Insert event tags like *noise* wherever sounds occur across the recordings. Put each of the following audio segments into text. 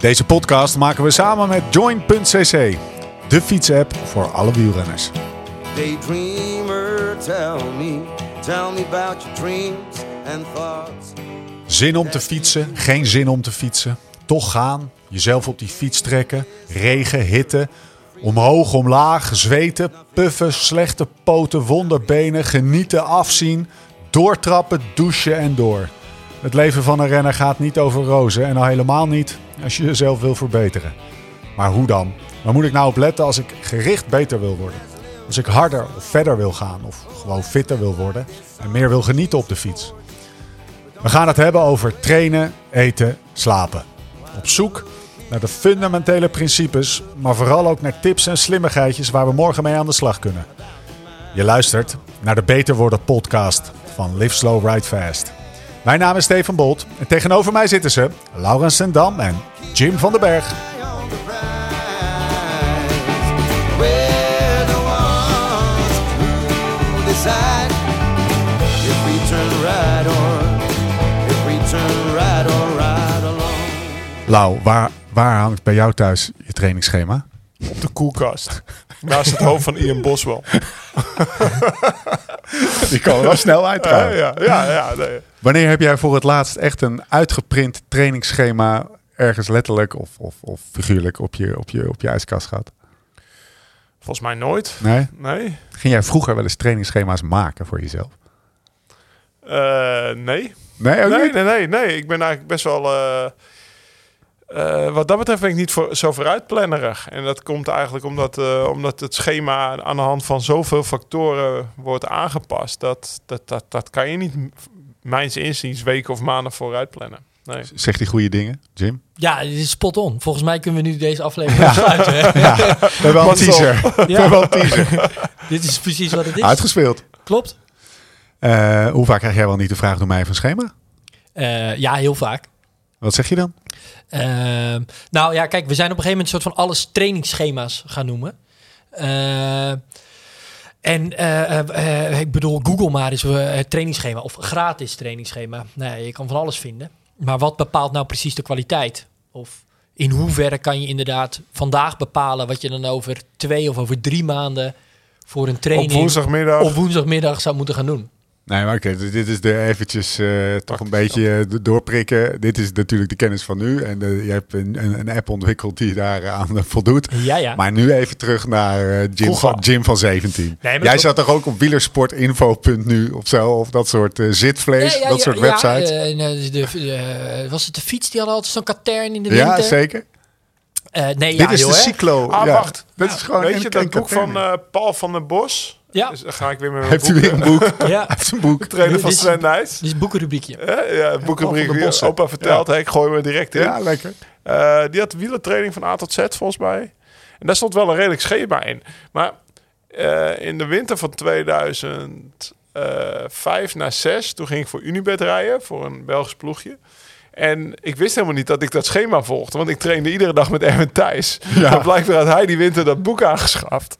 Deze podcast maken we samen met Join.cc, de fietsapp voor alle wielrenners. Daydreamer, tell me, tell me about your dreams and thoughts. Zin om te fietsen, geen zin om te fietsen. Toch gaan, jezelf op die fiets trekken, regen, hitte. Omhoog, omlaag, zweten, puffen, slechte poten, wonderbenen, genieten, afzien. Doortrappen, douchen en door. Het leven van een renner gaat niet over rozen en al helemaal niet als je jezelf wil verbeteren. Maar hoe dan? Waar moet ik nou op letten als ik gericht beter wil worden? Als ik harder of verder wil gaan of gewoon fitter wil worden en meer wil genieten op de fiets? We gaan het hebben over trainen, eten, slapen. Op zoek naar de fundamentele principes, maar vooral ook naar tips en slimmigheidjes waar we morgen mee aan de slag kunnen. Je luistert naar de Beter Worden podcast van Live Slow Ride Fast. Mijn naam is Steven Bolt en tegenover mij zitten ze Laurens Sendam en Jim van den Berg. Lau, waar, waar hangt bij jou thuis je trainingsschema? op de koelkast. Naast het hoofd van Ian Boswell. *laughs* *laughs* Die kan wel snel uit. Ja, ja, ja, ja, nee. Wanneer heb jij voor het laatst echt een uitgeprint trainingsschema ergens letterlijk of, of, of figuurlijk op je, op, je, op je ijskast gehad? Volgens mij nooit. Nee? Nee. Ging jij vroeger wel eens trainingsschema's maken voor jezelf? Eh, nee. Nee, nee, nee, nee. Ik ben eigenlijk best wel... eh, eh, wat dat betreft ben ik niet voor, zo vooruitplannerig. En dat komt eigenlijk omdat, eh, omdat het schema aan de hand van zoveel factoren wordt aangepast. Dat, dat, dat, dat kan je niet, mijns inziens, weken of maanden vooruit plannen. Nee. Zegt hij goede dingen, Jim? Ja, dit is spot on. Volgens mij kunnen we nu deze aflevering afsluiten. hè? Ja, we hebben al een teaser. We Ja. hebben al teaser. Dit is precies wat het is. Uitgespeeld. Klopt. Eh, hoe vaak krijg jij wel niet de vraag door mij van schema? Eh, ja, heel vaak. Wat zeg je dan? Ehm, nou ja, kijk, we zijn op een gegeven moment een soort van alles trainingsschema's gaan noemen. Eh, en eh, eh, eh, ik bedoel, Google maar eens eh, het trainingsschema of gratis trainingsschema. Nou, ja, je kan van alles vinden. Maar wat bepaalt nou precies de kwaliteit? Of in hoeverre kan je inderdaad vandaag bepalen wat je dan over twee of over drie maanden voor een training Op woensdagmiddag. op woensdagmiddag zou moeten gaan doen? Nee, maar oké, dus dit is de eventjes eh, toch een beetje eh, doorprikken. Dit is natuurlijk de kennis van nu. En eh, je hebt een, een, een app ontwikkeld die daaraan eh, voldoet. Ja, ja. Maar nu even terug naar eh, Jim, van, Jim van 17. maar Jij zat toch ook op wielersportinfo.nu of zo? Of dat soort eh, zitvlees, Ja, ja, dat ja, soort ja, websites? eh, eh, de, eh, was het de fiets? Die hadden altijd zo'n katern in de Ja, winter. zeker. Eh, nee, Dit ja, is joh, de cyclo. Ah, ja. wacht. Dit is gewoon Weet een- je dat boek van eh, Paul van den Bos? Ja. Dus dan ga ik weer met mijn Heeft u boek. weer een boek? *laughs* Ja, heeft een boek. Trainer van Sven Nijs. dit is een boekenrubriekje. Ja, ja, Bossen. Opa vertelt, hè, ik gooi me direct in. Ja, lekker. Eh, die had wielertraining van A tot Z volgens mij. En daar stond wel een redelijk schema in. Maar eh, in de winter van 2005 naar 6, toen ging ik voor Unibet rijden, voor een Belgisch ploegje. En ik wist helemaal niet dat ik dat schema volgde, want ik trainde iedere dag met Erwin Thijs. Ja. En blijkbaar had hij die winter dat boek aangeschaft.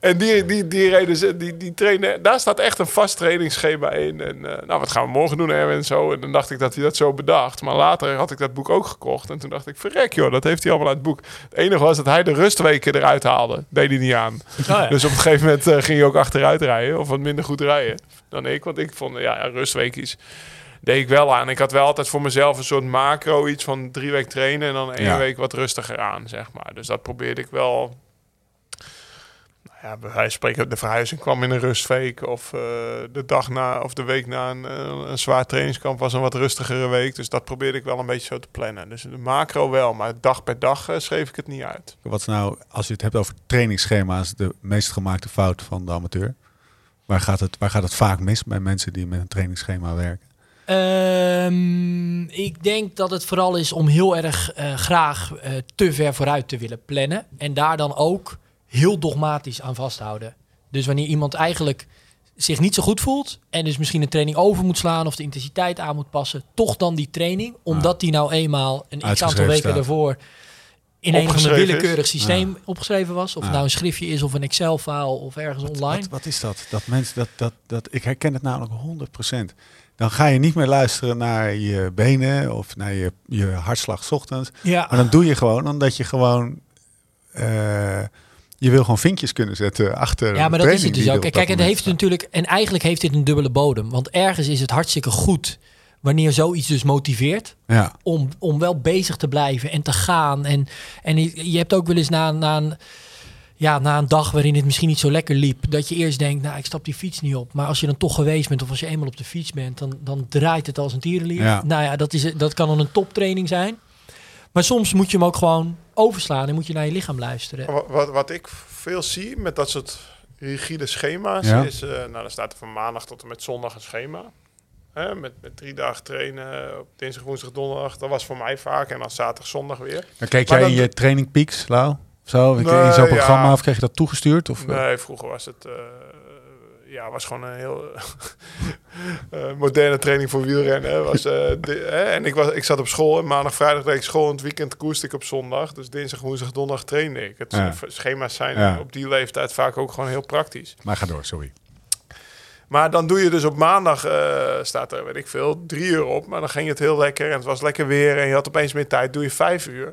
En die, die, die, reden, ze- die, die trainen, daar staat echt een vast trainingsschema in. En eh, nou, wat gaan we morgen doen, Erwin? En zo. En dan dacht ik dat hij dat zo bedacht. Maar later had ik dat boek ook gekocht. En toen dacht ik, verrek joh, dat heeft hij allemaal uit het boek. Het enige was dat hij de rustweken eruit haalde. Deed hij niet aan. ja. Dus op een gegeven moment eh, ging hij ook achteruit rijden. Of wat minder goed rijden dan ik. Want ik vond, ja, ja rustweekjes deed ik wel aan. Ik had wel altijd voor mezelf een soort macro iets van drie weken trainen. En dan één Ja. week wat rustiger aan, zeg maar. Dus dat probeerde ik wel... Ja, bij wijze van spreken, de verhuizing kwam in een rustweek. Of eh, de dag na of de week na een, eh, een zwaar trainingskamp was een wat rustigere week. Dus dat probeerde ik wel een beetje zo te plannen. Dus de macro wel, maar dag per dag eh, schreef ik het niet uit. Wat is nou, als je het hebt over trainingsschema's, de meest gemaakte fout van de amateur? Waar gaat het, waar gaat het vaak mis bij mensen die met een trainingsschema werken? Ehm, ik denk dat het vooral is om heel erg eh, graag eh, te ver vooruit te willen plannen. En daar dan ook heel dogmatisch aan vasthouden. Dus wanneer iemand eigenlijk zich niet zo goed voelt en dus misschien een training over moet slaan of de intensiteit aan moet passen, toch dan die training, omdat die nou eenmaal een x aantal weken staat. daarvoor in een willekeurig systeem opgeschreven was. Of Ja. nou een schriftje is of een Excel-file of ergens online. Wat, wat is dat? Dat mensen dat, dat, dat ik herken het namelijk 100%. Dan ga je niet meer luisteren naar je benen of naar je, je hartslag 's ochtends. Ja. Maar dan doe je gewoon omdat je gewoon eh, je wil gewoon vinkjes kunnen zetten achter. Ja, maar dat is het dus ook. Kijk, het heeft natuurlijk, en eigenlijk heeft dit een dubbele bodem. Want ergens is het hartstikke goed wanneer zoiets dus motiveert. Ja, Om, om wel bezig te blijven en te gaan. En, en je je hebt ook wel eens na, na, een, ja, na een dag waarin het misschien niet zo lekker liep. Dat je eerst denkt, nou ik stap die fiets niet op. Maar als je dan toch geweest bent of als je eenmaal op de fiets bent. Dan, dan draait het als een tierenlier. Ja. Nou ja, dat, is, dat kan dan een toptraining zijn. Maar soms moet je hem ook gewoon overslaan en moet je naar je lichaam luisteren. Wat, wat, wat ik veel zie met dat soort rigide schema's Ja. is, eh, nou dan staat er van maandag tot en met zondag een schema. Hè, met, met drie dagen trainen op dinsdag, woensdag, donderdag. Dat was voor mij vaak. En dan zaterdag, zondag weer. dan keek Maar jij in dan- je training peaks, Lau? Of Zo, in Nee, zo'n programma ja. of kreeg je dat toegestuurd? Of, eh? Nee, vroeger was het... eh, ja, was gewoon een heel *laughs* eh, moderne training voor wielrennen. Was, eh, hè, en ik, was, ik zat op school en maandag, vrijdag deed ik school. En het weekend koerste ik op zondag. Dus dinsdag, woensdag, donderdag trainde ik. Het Ja. schema's zijn Ja. op die leeftijd vaak ook gewoon heel praktisch. Maar ga door, sorry. Maar dan doe je dus op maandag, eh, staat er, weet ik veel, drie uur op. Maar dan ging het heel lekker en het was lekker weer en je had opeens meer tijd. Doe je vijf uur.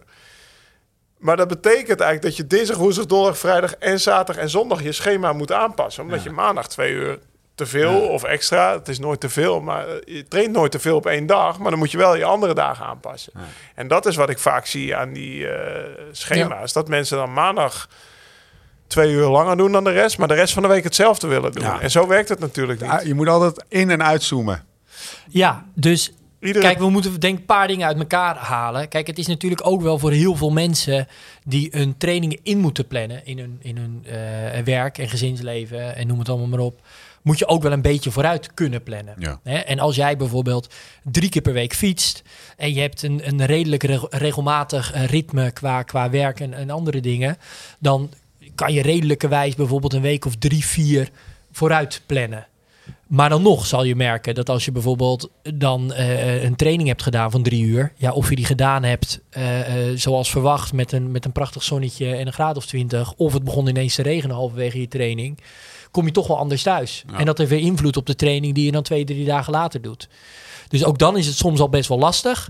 Maar dat betekent eigenlijk dat je dinsdag, woensdag, donderdag, vrijdag en zaterdag en zondag je schema moet aanpassen. Omdat Ja. je maandag twee uur te veel Ja. of extra, het is nooit te veel, maar eh, je traint nooit te veel op één dag. Maar dan moet je wel je andere dagen aanpassen. Ja. En dat is wat ik vaak zie aan die eh, schema's. Dat mensen dan maandag twee uur langer doen dan de rest, maar de rest van de week hetzelfde willen doen. Ja. En zo werkt het natuurlijk niet. Je moet altijd in- en uitzoomen. Ja, dus Kijk, we moeten denk een paar dingen uit elkaar halen. Kijk, het is natuurlijk ook wel voor heel veel mensen die hun trainingen in moeten plannen in hun, in hun eh, werk en gezinsleven en noem het allemaal maar op. Moet je ook wel een beetje vooruit kunnen plannen. Ja. Hè? En als jij bijvoorbeeld drie keer per week fietst en je hebt een, een redelijk reg- regelmatig eh, ritme qua, qua werk en, en andere dingen, dan kan je redelijkerwijs bijvoorbeeld een week of drie, vier vooruit plannen. Maar dan nog zal je merken dat als je bijvoorbeeld dan eh, een training hebt gedaan van drie uur, ja, of je die gedaan hebt eh, eh, zoals verwacht met een, met een prachtig zonnetje en een graad of twintig, of het begon ineens te regenen halverwege je training, kom je toch wel anders thuis. Ja. En dat heeft weer invloed op de training die je dan twee, drie dagen later doet. Dus ook dan is het soms al best wel lastig.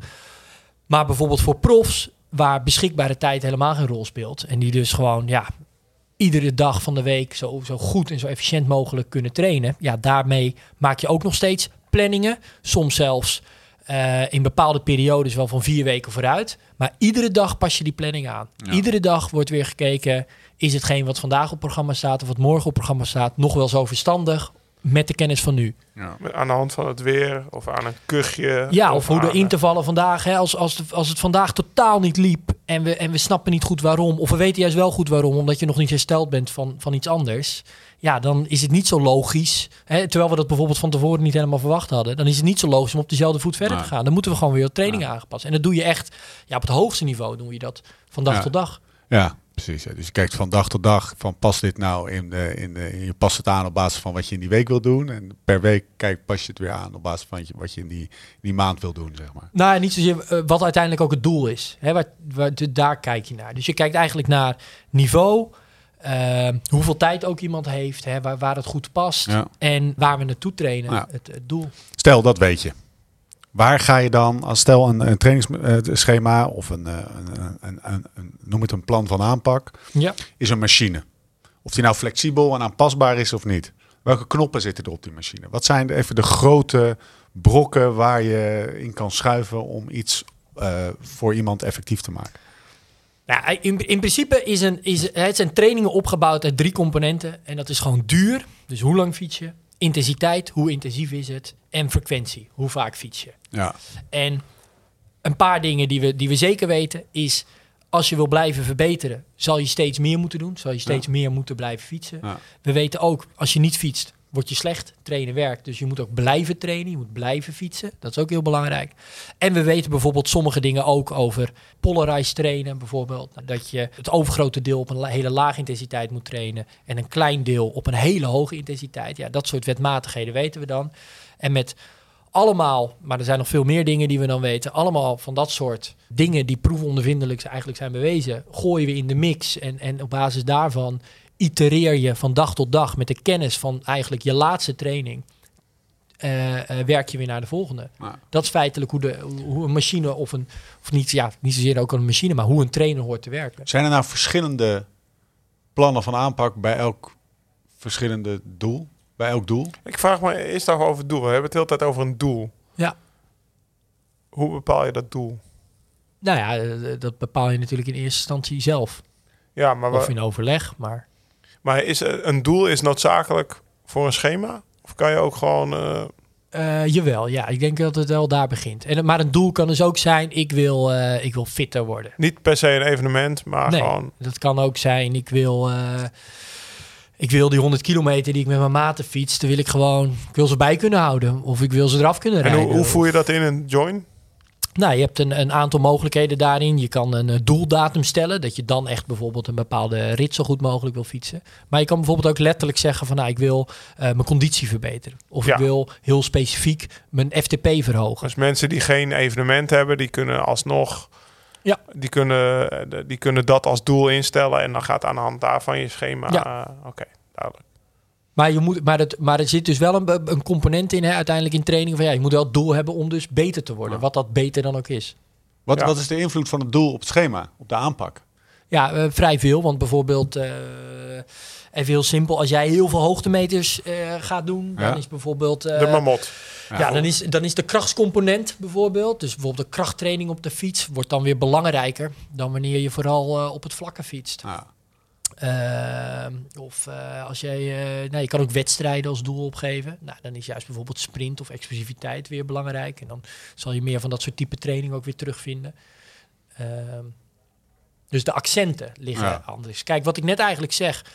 Maar bijvoorbeeld voor profs, waar beschikbare tijd helemaal geen rol speelt, en die dus gewoon, ja, iedere dag van de week zo, zo goed en zo efficiënt mogelijk kunnen trainen. Ja, daarmee maak je ook nog steeds planningen. Soms zelfs eh, in bepaalde periodes wel van vier weken vooruit. Maar iedere dag pas je die planning aan. Ja. Iedere dag wordt weer gekeken, is hetgeen wat vandaag op programma staat of wat morgen op programma staat nog wel zo verstandig met de kennis van nu. Ja. Aan de hand van het weer of aan een kuchje. Ja, of hoe de intervallen vandaag, hè, als, als, de- als het vandaag totaal niet liep en we, en we snappen niet goed waarom, of we weten juist wel goed waarom, omdat je nog niet hersteld bent van, van iets anders, ja, dan is het niet zo logisch, hè, terwijl we dat bijvoorbeeld van tevoren niet helemaal verwacht hadden, dan is het niet zo logisch om op dezelfde voet verder Nee. te gaan. Dan moeten we gewoon weer wat trainingen aangepast. En dat doe je echt, ja, op het hoogste niveau doen je dat van dag Ja. tot dag. Ja, precies. ja. Dus je kijkt van dag tot dag van past dit nou in de, in de, je past het aan op basis van wat je in die week wil doen. En per week kijk, pas je het weer aan op basis van wat je in die, in die maand wil doen, zeg maar. Nou, niet zozeer eh, wat uiteindelijk ook het doel is. Hè, waar, waar, de- daar kijk je naar. Dus je kijkt eigenlijk naar niveau, eh, hoeveel tijd ook iemand heeft, hè, waar, waar het goed past Ja. en waar we naartoe trainen, het doel. Stel, dat weet je. Waar ga je dan, als stel een, een trainingsschema of een, eh, een, een, een, noem het een plan van aanpak, Ja. is een machine. Of die nou flexibel en aanpasbaar is of niet. Welke knoppen zitten er op die machine? Wat zijn even de grote brokken waar je in kan schuiven om iets eh, voor iemand effectief te maken? Nou, in, in principe is een, is, het zijn trainingen opgebouwd uit drie componenten. En dat is gewoon duur, dus hoe lang fiets je, intensiteit, hoe intensief is het, en frequentie, hoe vaak fiets je. Ja, En een paar dingen die we, die we zeker weten is... als je wil blijven verbeteren, zal je steeds meer moeten doen. Zal je steeds meer moeten blijven fietsen. Ja. We weten ook, als je niet fietst, word je slecht. Trainen werkt, dus je moet ook blijven trainen. Je moet blijven fietsen. Dat is ook heel belangrijk. En we weten bijvoorbeeld sommige dingen ook over polarized trainen. Bijvoorbeeld dat je het overgrote deel op een hele lage intensiteit moet trainen... en een klein deel op een hele hoge intensiteit. Ja, dat soort wetmatigheden weten we dan. En met Allemaal, maar er zijn nog veel meer dingen die we dan weten. Allemaal van dat soort dingen die proefondervindelijk eigenlijk zijn bewezen, gooien we in de mix. En, en op basis daarvan itereer je van dag tot dag met de kennis van eigenlijk je laatste training. eh, eh, werk je weer naar de volgende. Ja. Dat is feitelijk hoe, de, hoe- een machine of een, of niet, ja, niet zozeer ook een machine, maar hoe een trainer hoort te werken. Zijn er nou verschillende plannen van aanpak bij elk verschillende doel? Bij elk doel? Ik vraag me eerst nog over het doel. We hebben het de hele tijd over een doel. Ja. Hoe bepaal je dat doel? Nou ja, eh, dat bepaal je natuurlijk in eerste instantie zelf. Ja, maar, Of in overleg, maar... maar is eh, een doel is noodzakelijk voor een schema? Of kan je ook gewoon... eh, Eh, jawel, ja. Ik denk dat het wel daar begint. En, maar een doel kan dus ook zijn, ik wil, ik wil fitter worden. niet per se een evenement, maar nee, gewoon... dat kan ook zijn, ik wil, ik wil die 100 kilometer die ik met mijn maten fiets, daar wil ik gewoon, ik wil ze bij kunnen houden. Of ik wil ze eraf kunnen En rijden. hoe, hoe voer je dat in een join? Nou, je hebt een, een aantal mogelijkheden daarin. Je kan een eh, doeldatum stellen, dat je dan echt bijvoorbeeld een bepaalde rit zo goed mogelijk wil fietsen. Maar je kan bijvoorbeeld ook letterlijk zeggen van, nou, ik wil eh, mijn conditie verbeteren. Of Ja. ik wil heel specifiek mijn FTP verhogen. Dus mensen die geen evenement hebben, die kunnen alsnog... Ja. Die kunnen, eh, die kunnen dat als doel instellen en dan gaat aan de hand daarvan je schema... Ja. Oké, duidelijk. Maar, je moet, maar, het, maar er zit dus wel een, een component in, hè, uiteindelijk in training. Van ja, je moet wel het doel hebben om dus beter te worden. Ja. Wat dat beter dan ook is. Wat, Ja. wat is de invloed van het doel op het schema, op de aanpak? Ja, eh, vrij veel. Want bijvoorbeeld, eh, even heel simpel, als jij heel veel hoogtemeters eh, gaat doen, Ja. dan is bijvoorbeeld. eh, de mamot. ja, dan is, dan is de krachtscomponent bijvoorbeeld, dus bijvoorbeeld de krachttraining op de fiets, wordt dan weer belangrijker dan wanneer je vooral op het vlakke fietst. Ja. Ehm, of eh, als jij, nou, je kan ook wedstrijden als doel opgeven. Nou, dan is juist bijvoorbeeld sprint of explosiviteit weer belangrijk. En dan zal je meer van dat soort type training ook weer terugvinden. Ehm, dus de accenten liggen Ja. anders. Kijk, wat ik net eigenlijk zeg.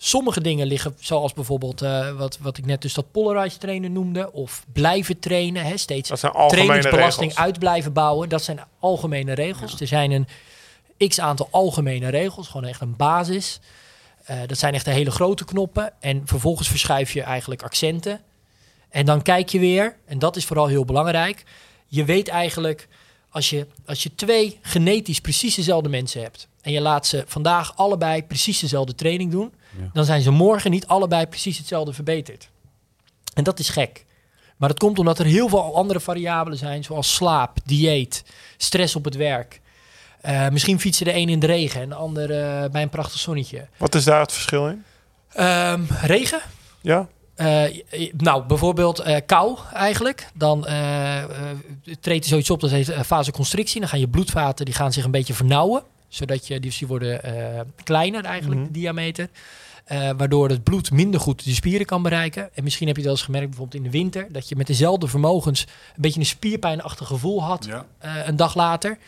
Sommige dingen liggen, zoals bijvoorbeeld eh, wat, wat ik net dus dat polarized trainen noemde. Of blijven trainen, hè, steeds trainingsbelasting regels. uit blijven bouwen. Dat zijn algemene regels. Er zijn een x aantal algemene regels, gewoon echt een basis. Eh, dat zijn echt de hele grote knoppen. En vervolgens verschuif je eigenlijk accenten. En dan kijk je weer, en dat is vooral heel belangrijk. Je weet eigenlijk, als je, als je twee genetisch precies dezelfde mensen hebt. en je laat ze vandaag allebei precies dezelfde training doen. Ja. dan zijn ze morgen niet allebei precies hetzelfde verbeterd. En dat is gek. Maar dat komt omdat er heel veel andere variabelen zijn, zoals slaap, dieet, stress op het werk. Eh, misschien fietsen de een in de regen en de ander eh, bij een prachtig zonnetje. Wat is daar het verschil in? Ehm, regen? Ja? Eh, nou, bijvoorbeeld eh, kou eigenlijk. Dan treedt er zoiets op, dat heet eh, vasoconstrictie. Dan gaan je bloedvaten die gaan zich een beetje vernauwen. Zodat je, die, die worden eh, kleiner eigenlijk, Mhm. de diameter. Eh, waardoor het bloed minder goed de spieren kan bereiken. En misschien heb je het wel eens gemerkt, bijvoorbeeld in de winter... dat je met dezelfde vermogens een beetje een spierpijnachtig gevoel had Ja. eh, een dag later.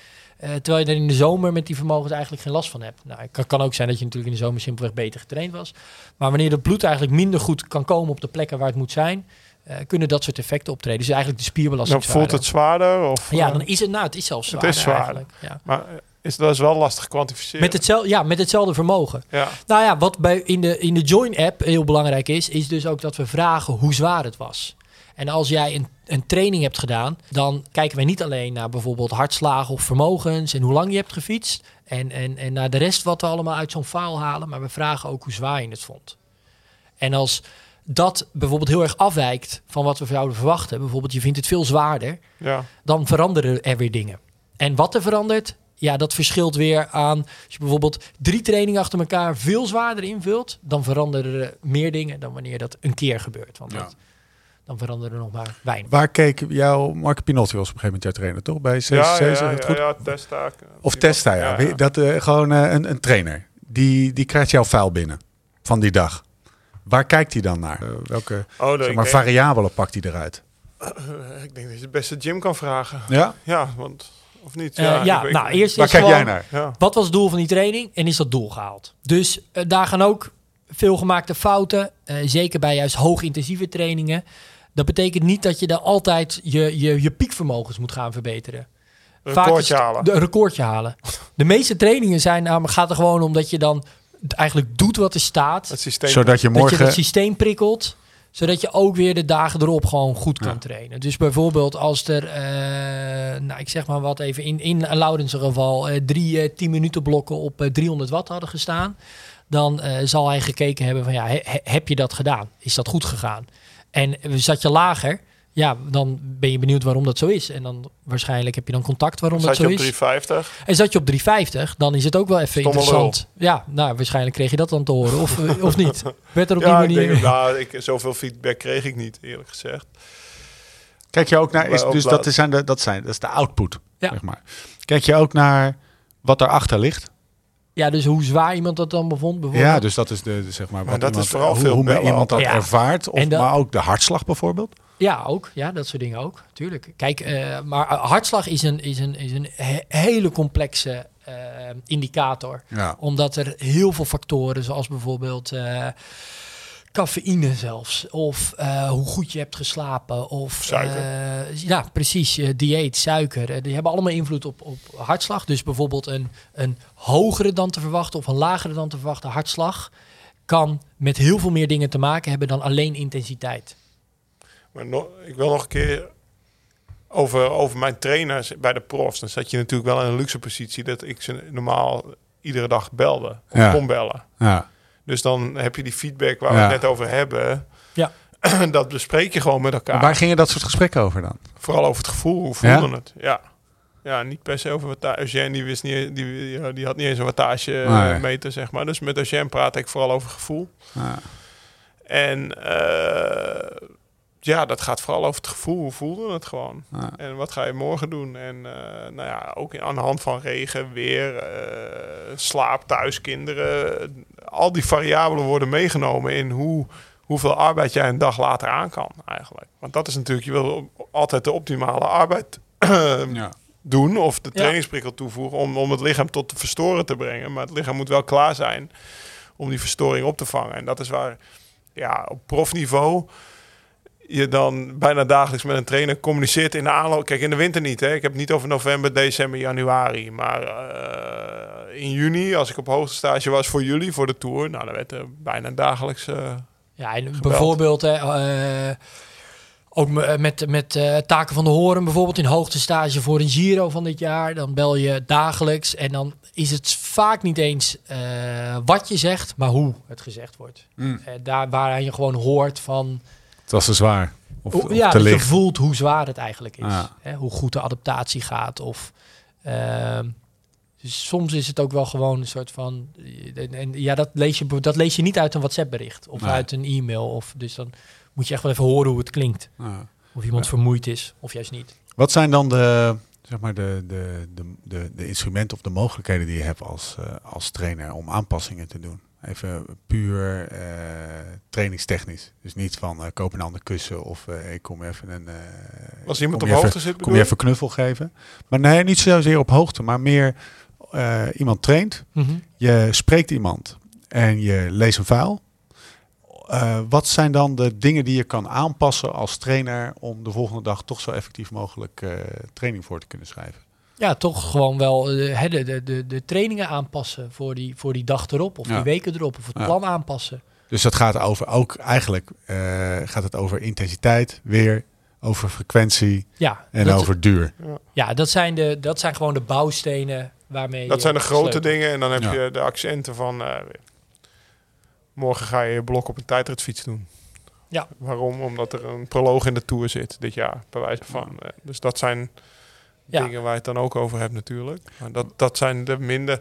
Eh, terwijl je er in de zomer met die vermogens eigenlijk geen last van hebt. Nou, het kan, ook zijn dat je natuurlijk in de zomer simpelweg beter getraind was. Maar wanneer het bloed eigenlijk minder goed kan komen op de plekken waar het moet zijn, eh, kunnen dat soort effecten optreden. Dus eigenlijk de spierbelasting. Dan voelt het zwaarder? Of, Ja, eh, dan is het, nou, het is zelfs Het zwaarder. is zwaarder. eigenlijk, Ja. Maar is, dat is wel lastig kwantificeren. Met, hetzelfde, ja, met hetzelfde vermogen. Ja. Nou ja, wat bij in de, in de Join-app heel belangrijk is, is dus ook dat we vragen hoe zwaar het was. En als jij een, een training hebt gedaan, dan kijken wij niet alleen naar bijvoorbeeld hartslagen of vermogens en hoe lang je hebt gefietst. En, en, en naar de rest wat we allemaal uit zo'n file halen. Maar we vragen ook hoe zwaar je het vond. En als dat bijvoorbeeld heel erg afwijkt van wat we zouden verwachten, bijvoorbeeld je vindt het veel zwaarder, ja. dan veranderen er weer dingen. En wat er verandert, ja, dat verschilt weer aan. Als je bijvoorbeeld drie trainingen achter elkaar veel zwaarder invult, dan veranderen er meer dingen dan wanneer dat een keer gebeurt. Want Ja. dat, dan veranderen er nog maar weinig. Waar keek jouw Marco Pinotti was op een gegeven moment jouw trainer, toch? Bij CCC, Ja, het goed? ja, Testa. Of Testa, ja. Dat, eh, gewoon eh, een, een trainer. Die, die krijgt jouw vuil binnen van die dag. Waar kijkt hij dan naar? Eh, welke Oh, zeg maar, variabelen pakt hij eruit? ik denk dat je het beste Jim kan vragen. Ja? Ja, want... Of niet? Ja, nou eerst Waar is kijk gewoon, jij naar? Ja. wat was het doel van die training en is dat doel gehaald? Dus daar gaan ook veel gemaakte fouten, eh, zeker bij juist hoogintensieve trainingen. Dat betekent niet dat je daar altijd je, je, je piekvermogens moet gaan verbeteren. Een Vaak recordje halen. de- Een recordje halen. De meeste trainingen zijn, namelijk gaat er gewoon om dat je dan eigenlijk doet wat er staat. Het systeem. Zodat je Dat je morgen... het systeem prikkelt. Zodat je ook weer de dagen erop gewoon goed kan Ja. trainen. Dus bijvoorbeeld als er, eh, nou ik zeg maar wat even, in, in Laurens geval eh, drie eh 10 minuten blokken op eh, 300 watt hadden gestaan. Dan eh, zal hij gekeken hebben van ja, he- he- heb je dat gedaan? Is dat goed gegaan? En zat je lager, ja, dan ben je benieuwd waarom dat zo is. En dan waarschijnlijk heb je dan contact waarom Zat dat je zo op is. 350? En zat je op 350, dan is het ook wel even Stomme interessant. Ja, nou, waarschijnlijk kreeg je dat dan te horen. Of, *laughs* eh, of niet. Werd er op Ja, ik die manier... denk, nou, ik, zoveel feedback kreeg ik niet, eerlijk gezegd. Kijk je ook naar, is, dus dat is, aan de, dat, zijn, dat is de output, Ja. zeg maar. Kijk je ook naar wat daarachter ligt? Ja, dus hoe zwaar iemand dat dan bevond bijvoorbeeld. Ja, dus dat is de, de, zeg maar, Maar wat dat iemand, is vooral hoe, veel hoe bellen iemand dat. Ja. ervaart, of, maar ook de hartslag bijvoorbeeld. Ja, ook. Ja, dat soort dingen ook. Tuurlijk. Kijk, eh, maar hartslag is een, is een, is een he- hele complexe eh, indicator. Ja. Omdat er heel veel factoren, zoals bijvoorbeeld eh, cafeïne zelfs. Of eh, hoe goed je hebt geslapen. Of Suiker. eh, ja, precies. eh, dieet, suiker. die hebben allemaal invloed op, op hartslag. Dus bijvoorbeeld een, een hogere dan te verwachten of een lagere dan te verwachten hartslag... kan met heel veel meer dingen te maken hebben dan alleen intensiteit. Maar nog, ik wil nog een keer over, over mijn trainers bij de profs. Dan zat je natuurlijk wel in een luxe positie dat ik ze normaal iedere dag belde. Of Ja. kon bellen. Ja. Dus dan heb je die feedback waar Ja. we het net over hebben. Ja. *clears throat* dat bespreek je gewoon met elkaar. Waar gingen dat soort gesprekken over dan? Vooral over het gevoel. Hoe voelde Ja? het? Ja. Ja, niet per se over wattage. Eugène, die, wist niet, die, ja, die had niet eens een wattage Nee. meter, zeg maar. Dus met Eugène praat ik vooral over gevoel. Ja. En eh, ja, dat gaat vooral over het gevoel. Hoe voelde het gewoon? Ja. En wat ga je morgen doen? En eh, nou ja, ook aan de hand van regen, weer, eh, slaap, thuis, kinderen. Al die variabelen worden meegenomen in hoe, hoeveel arbeid jij een dag later aan kan eigenlijk. Want dat is natuurlijk, je wil altijd de optimale arbeid Ja. doen of de trainingsprikkel toevoegen om, om het lichaam tot de verstoren te brengen. Maar het lichaam moet wel klaar zijn om die verstoring op te vangen. En dat is waar ja, op profniveau je dan bijna dagelijks met een trainer communiceert in de aanloop. Kijk, in de winter niet. Hè. Ik heb het niet over november, december, januari. Maar eh, in juni, als ik op hoogte stage was voor jullie, voor de Tour... Nou, dan werd er bijna dagelijks... eh, Ja, en bijvoorbeeld hè, eh, ook me- met, met eh, taken van de horen, bijvoorbeeld in hoogtestage voor een Giro van dit jaar. Dan bel je dagelijks en dan is het vaak niet eens eh, wat je zegt, maar hoe het gezegd wordt. Mm. Eh, daar waar je gewoon hoort van, Het was te zwaar. Of, ja, te je voelt hoe zwaar het eigenlijk is. Hè, hoe goed de adaptatie gaat of... ehm, dus soms is het ook wel gewoon een soort van. En, en ja, dat lees, je, dat lees je niet uit een WhatsApp-bericht of Nee. uit een e-mail. Of, dus dan moet je echt wel even horen hoe het klinkt. Of iemand vermoeid is, of juist niet. Wat zijn dan de, zeg maar de, de, de, de, de instrumenten of de mogelijkheden die je hebt als, eh, als trainer om aanpassingen te doen? Even puur eh, trainingstechnisch. Dus niet van eh, koop een ander kussen of eh, ik kom even een. als iemand op hoogte even, zit, Kom je even knuffel geven? Maar nee, niet zozeer op hoogte, maar meer iemand traint. Je spreekt iemand en je leest een vuil. Eh, wat zijn dan de dingen die je kan aanpassen als trainer om de volgende dag toch zo effectief mogelijk training voor te kunnen schrijven? Ja, toch gewoon wel eh, hè, de, de, de, de trainingen aanpassen voor die, voor die dag erop. Of Ja. die weken erop. Of het Ja. plan aanpassen. Dus dat gaat over ook eigenlijk eh, gaat het over intensiteit, weer over frequentie Ja, en dat, over duur. ja dat, zijn de, dat zijn gewoon de bouwstenen waarmee Dat je zijn de grote sleutelt. dingen. En dan heb Ja. je de accenten van... eh, morgen ga je je blok op een tijdritfiets doen. Ja. Waarom? Omdat er een proloog in de Tour zit dit jaar, bij wijze van. Dus dat zijn Ja. dingen waar je het dan ook over hebt natuurlijk. Maar dat, dat zijn de minder...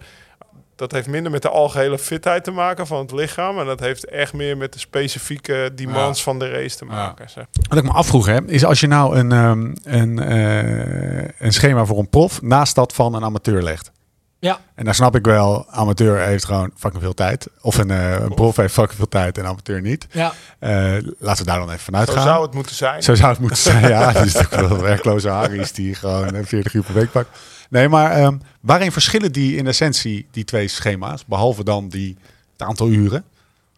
Dat heeft minder met de algehele fitheid te maken van het lichaam. En dat heeft echt meer met de specifieke demands Ja. van de race te Ja. maken. Zeg. Wat ik me afvroeg, hè, is als je nou een, ehm, een, eh, een schema voor een prof naast dat van een amateur legt. Ja. En dan snap ik wel, amateur heeft gewoon fucking veel tijd. Of een, eh, een prof heeft fucking veel tijd en amateur niet. Ja, Eh, laten we daar dan even vanuit Zo gaan. zou het moeten zijn. Zo zou het moeten zijn, ja. *laughs* Die is wel werkloze Harry's die gewoon eh, 40 uur per week pakt. Nee, maar ehm, waarin verschillen die in essentie, die twee schema's? Behalve dan die, het aantal uren.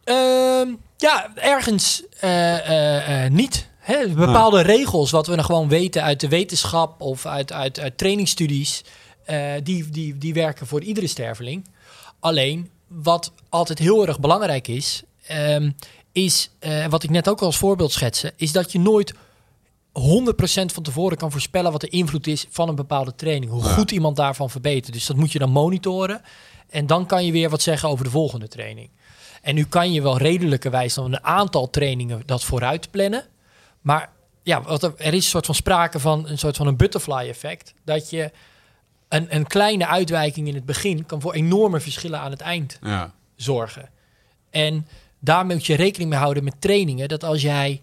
Ehm, ja ergens eh, eh, eh, niet. Hè, bepaalde regels, wat we nog gewoon weten uit de wetenschap of uit, uit, uit trainingsstudies, eh, die, die, die werken voor iedere sterveling. Alleen, wat altijd heel erg belangrijk is, ehm, is, eh, wat ik net ook al als voorbeeld schetste, is dat je nooit 100% van tevoren kan voorspellen wat de invloed is van een bepaalde training. Hoe goed iemand daarvan verbetert. Dus dat moet je dan monitoren. En dan kan je weer wat zeggen over de volgende training. En nu kan je wel redelijkerwijs dan een aantal trainingen dat vooruit plannen. Maar ja, er, er is een soort van sprake van een soort van een butterfly effect. Dat je een, een kleine uitwijking in het begin kan voor enorme verschillen aan het eind Ja. zorgen. En daar moet je rekening mee houden met trainingen. Dat als jij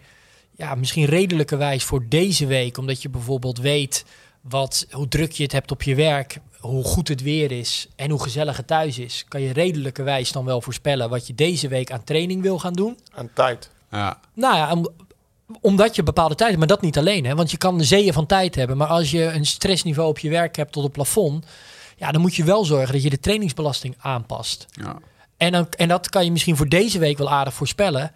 ja, misschien redelijkerwijs voor deze week, omdat je bijvoorbeeld weet wat, hoe druk je het hebt op je werk, hoe goed het weer is en hoe gezellig het thuis is, kan je redelijkerwijs dan wel voorspellen wat je deze week aan training wil gaan doen. Aan tijd. Ja. Nou ja, om- omdat je bepaalde tijd hebt, maar dat niet alleen. Hè? Want je kan zeeën van tijd hebben. Maar als je een stressniveau op je werk hebt tot het plafond, ja, dan moet je wel zorgen dat je de trainingsbelasting aanpast. Ja. En, dan, en dat kan je misschien voor deze week wel aardig voorspellen.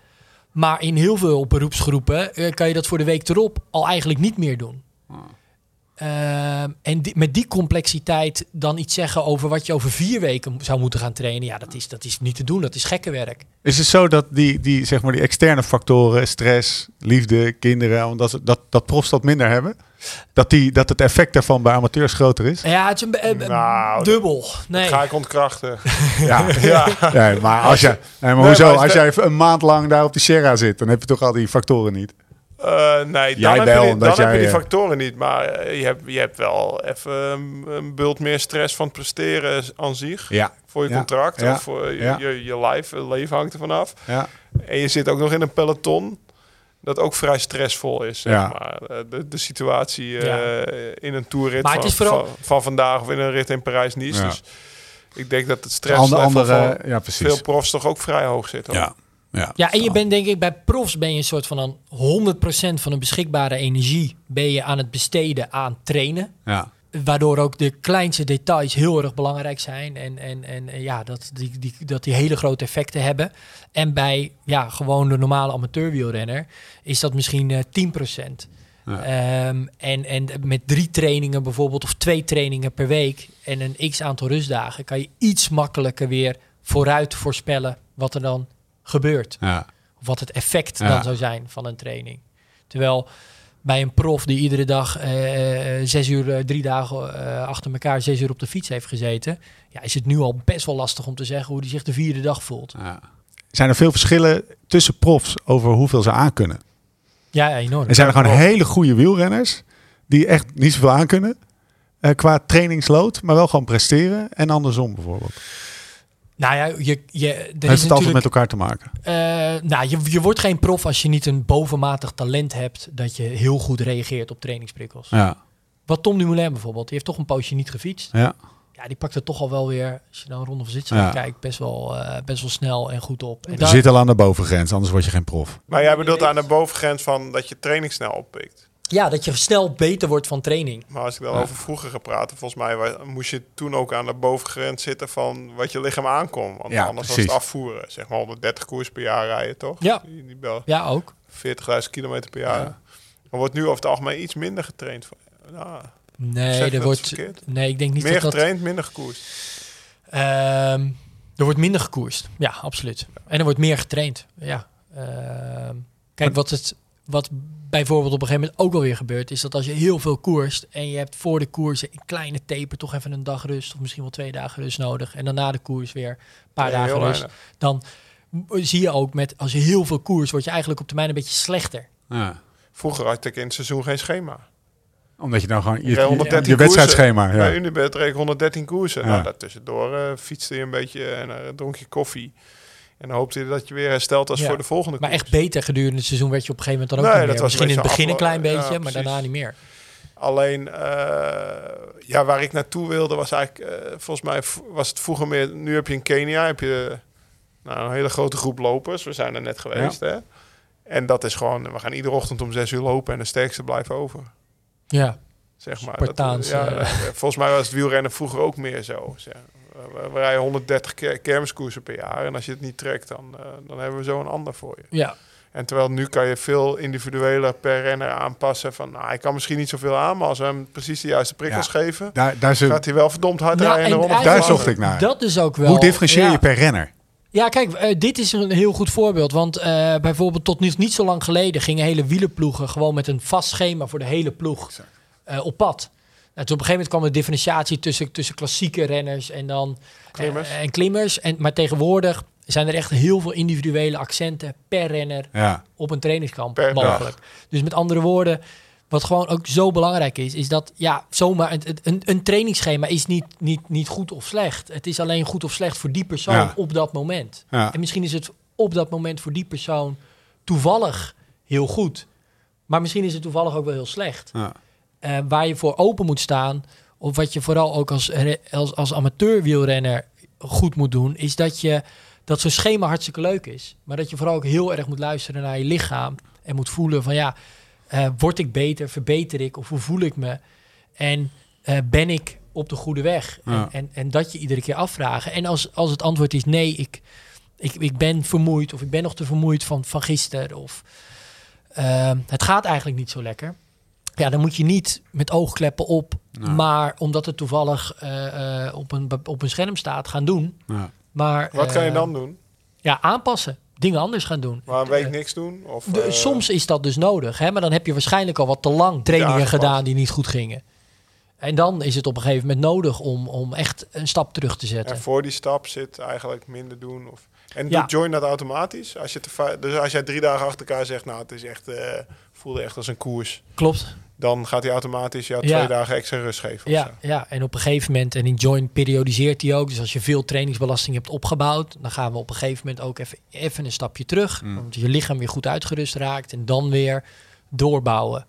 Maar in heel veel beroepsgroepen eh, kan je dat voor de week erop al eigenlijk niet meer doen. Ehm, en die- met die complexiteit dan iets zeggen over wat je over vier weken zou moeten gaan trainen. Ja, dat is, dat is niet te doen. Dat is gekke werk. Is het zo dat die, die, zeg maar, die externe factoren, stress, liefde, kinderen, omdat ze- dat, dat profs dat minder hebben? Dat, die, dat het effect daarvan bij amateurs groter is? Ja, het is een be- eh, Nou, dubbel. Nee. Ga ik ontkrachten. *laughs* Ja. *laughs* ja. Nee, maar als, je, nee, maar Nee, hoezo? maar als jij even een maand lang daar op die Sierra zit, dan heb je toch al die factoren niet? Eh, nee, dan, heb, wel, je die, dan heb je die eh, factoren niet. Maar eh, je, hebt, je hebt wel even een, een bult meer stress van het presteren aan zich. Ja. Voor je Ja. contract Ja. of voor je, Ja. je, je life, je leven hangt er vanaf. Ja. En je zit ook nog in een peloton dat ook vrij stressvol is. Zeg Ja. maar. Eh, De, de situatie eh, Ja. in een toerrit Maar het van, is vooral- van, van vandaag of in een rit in Parijs-Nice. Ja. Dus ik denk dat het Ander, stresslevel andere, van ja, precies. veel profs toch ook vrij hoog zit. hoor. ja. Ja. Ja, en je bent denk ik bij profs ben je een soort van een 100% van de beschikbare energie ben je aan het besteden aan trainen. Ja. Waardoor ook de kleinste details heel erg belangrijk zijn. En, en, en ja, dat die, die, dat die hele grote effecten hebben. En bij ja, gewoon de normale amateurwielrenner is dat misschien eh 10%. Ja. Ehm, en, en met drie trainingen bijvoorbeeld, of twee trainingen per week en een x aantal rustdagen, kan je iets makkelijker weer vooruit voorspellen wat er dan gebeurt. Ja. Of wat het effect Ja. dan zou zijn van een training. Terwijl bij een prof die iedere dag eh, eh, zes uur, eh, drie dagen eh, achter elkaar zes uur op de fiets heeft gezeten, ja, is het nu al best wel lastig om te zeggen hoe hij zich de vierde dag voelt. Ja. Zijn er veel verschillen tussen profs over hoeveel ze aankunnen? Ja, ja, enorm. Er zijn er gewoon hele goede wielrenners die echt niet zoveel aankunnen. eh qua trainingsload, maar wel gewoon presteren. En andersom bijvoorbeeld. Nou ja, je, je, er Heeft is het altijd natuurlijk met elkaar te maken? Eh, nou, je, je wordt geen prof als je niet een bovenmatig talent hebt dat je heel goed reageert op trainingsprikkels. Ja. Wat Tom Dumoulin bijvoorbeeld, die heeft toch een poosje niet gefietst. Ja. Ja, die pakt het toch al wel weer, als je dan Ronde van Zwitserland Ja. kijkt, best wel, eh, best wel snel en goed op. En Je daar- zit al aan de bovengrens, anders word je geen prof. Maar jij bedoelt aan de bovengrens van dat je training snel oppikt. Ja, dat je snel beter wordt van training. Maar als ik dan Ja. over vroeger ga praten, volgens mij moest je toen ook aan de bovengrens zitten van wat je licham aankomt. Want Ja, anders was het afvoeren. Zeg maar 130 koers per jaar rijden, toch? Ja. Die, die bel Ja, ook. 40.000 kilometer per jaar. Ja. Er wordt nu over het algemeen iets minder getraind. Nou, Nee, er dat wordt. verkeerd? Nee, ik denk niet meer dat dat. getraind, minder gekoerst. Ehm, er wordt minder gekoerst. Ja, absoluut. En er wordt meer getraind. Ja. Ehm, kijk, wat, het, wat bijvoorbeeld op een gegeven moment ook wel weer gebeurt, is dat als je heel veel koerst en je hebt voor de koers een kleine taper, toch even een dag rust of misschien wel twee dagen rust nodig. En dan na de koers weer een paar dagen rust. weinig. Dan zie je ook met, als je heel veel koers, word je eigenlijk op termijn een beetje slechter. Ja. Vroeger had ik in het seizoen geen schema. Omdat je nou gewoon je, Je reed je, 113 je wedstrijdschema. Bij Ja. Unibet reed ik 113 koersen. Ja. Nou, daartussendoor eh fietste je een beetje en eh, dronk je koffie. En dan hoopte je dat je weer hersteld was Ja. voor de volgende Maar koers. echt beter gedurende het seizoen werd je op een gegeven moment dan ook Nee, niet dat meer. Misschien in het begin een klein beetje, ja, maar daarna niet meer. Alleen, eh, ja, waar ik naartoe wilde was eigenlijk, eh, volgens mij was het vroeger meer, nu heb je in Kenia heb je nou, een hele grote groep lopers. We zijn er net geweest, hè. En dat is gewoon, we gaan iedere ochtend om zes uur lopen en de sterkste blijft over. Ja, Zeg maar. Spartaans, ja, eh. volgens mij was het wielrennen vroeger ook meer zo. Zeg. We, we rijden 130 ke- kermiskoersen per jaar. En als je het niet trekt, dan, eh, dan hebben we zo een ander voor je. ja. En terwijl nu kan je veel individueler per renner aanpassen. Van, nou, hij kan misschien niet zoveel aan, maar als we hem precies de juiste prikkels geven, Daar, gaat hij wel verdomd hard Nou, rijden. in de en daar zocht ik naar. Dat is ook wel... Hoe differentieer ja. je per renner? Ja, kijk, eh, dit is een heel goed voorbeeld. Want eh, bijvoorbeeld tot niet, niet zo lang geleden gingen hele wielenploegen gewoon met een vast schema voor de hele ploeg eh, op pad. Nou, toen op een gegeven moment kwam de differentiatie tussen, tussen klassieke renners en dan Klimmers. eh, en klimmers. En, maar tegenwoordig zijn er echt heel veel individuele accenten per renner Ja, op een trainingskamp Per dag. mogelijk. Dus met andere woorden, wat gewoon ook zo belangrijk is, is dat ja, zomaar een, een, een trainingsschema is niet, niet, niet goed of slecht. Het is alleen goed of slecht voor die persoon Ja. op dat moment. Ja. En misschien is het op dat moment voor die persoon toevallig heel goed. Maar misschien is het toevallig ook wel heel slecht. ja. Eh, waar je voor open moet staan, of wat je vooral ook als, als, als amateurwielrenner goed moet doen, is dat je dat zo'n schema hartstikke leuk is. Maar dat je vooral ook heel erg moet luisteren naar je lichaam en moet voelen van ja, eh, word ik beter, verbeter ik of hoe voel ik me? En eh, ben ik op de goede weg? Ja. En, en, en dat je iedere keer afvragen. En als, als het antwoord is nee, ik, ik, ik ben vermoeid of ik ben nog te vermoeid van, van gisteren of ehm, het gaat eigenlijk niet zo lekker. Ja, dan moet je niet met oogkleppen op, maar omdat het toevallig eh, eh, op, een, op een scherm staat, gaan doen. Ja. Maar, Wat kan je eh, dan doen? Ja, aanpassen. Dingen anders gaan doen. Maar een week niks doen? Of, De- soms is dat dus nodig, hè? maar dan heb je waarschijnlijk al wat te lang trainingen gedaan die niet goed gingen. En dan is het op een gegeven moment nodig om, om echt een stap terug te zetten. En voor die stap zit eigenlijk minder doen. Of, en Ja. doet Join dat automatisch? Als je te dus als jij drie dagen achter elkaar zegt, nou het is echt, eh, voelde echt als een koers. Klopt. Dan gaat hij automatisch jou Ja. twee dagen extra rust geven. Ja, zo. ja, en op een gegeven moment, en in Join periodiseert hij ook. Dus als je veel trainingsbelasting hebt opgebouwd, dan gaan we op een gegeven moment ook even, even een stapje terug. Want je lichaam weer goed uitgerust raakt en dan weer doorbouwen.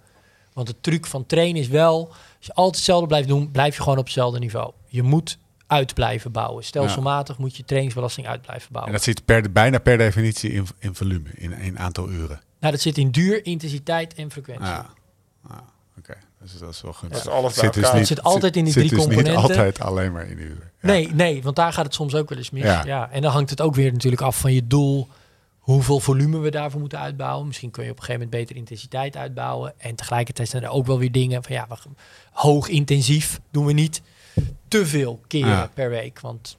Want de truc van trainen is wel, als je altijd hetzelfde blijft doen, blijf je gewoon op hetzelfde niveau. Je moet uit blijven bouwen. Stelselmatig moet je trainingsbelasting uit blijven En bouwen. dat zit per, bijna per definitie in, in volume, in een aantal uren. Nou, dat zit in duur, intensiteit en frequentie. Ja, ah, oké. Dus dat is wel gunstig. Dat is alles bij Zit dus niet- Het zit altijd in die zit drie dus componenten. niet altijd alleen maar in uren. Ja. Nee, nee, want daar gaat het soms ook wel eens mis. Ja. Ja. En dan hangt het ook weer natuurlijk af van je doel. Hoeveel volume we daarvoor moeten uitbouwen. Misschien kun je op een gegeven moment beter intensiteit uitbouwen. En tegelijkertijd zijn er ook wel weer dingen van ja, we, hoog intensief doen we niet te veel keren Ja. per week. Want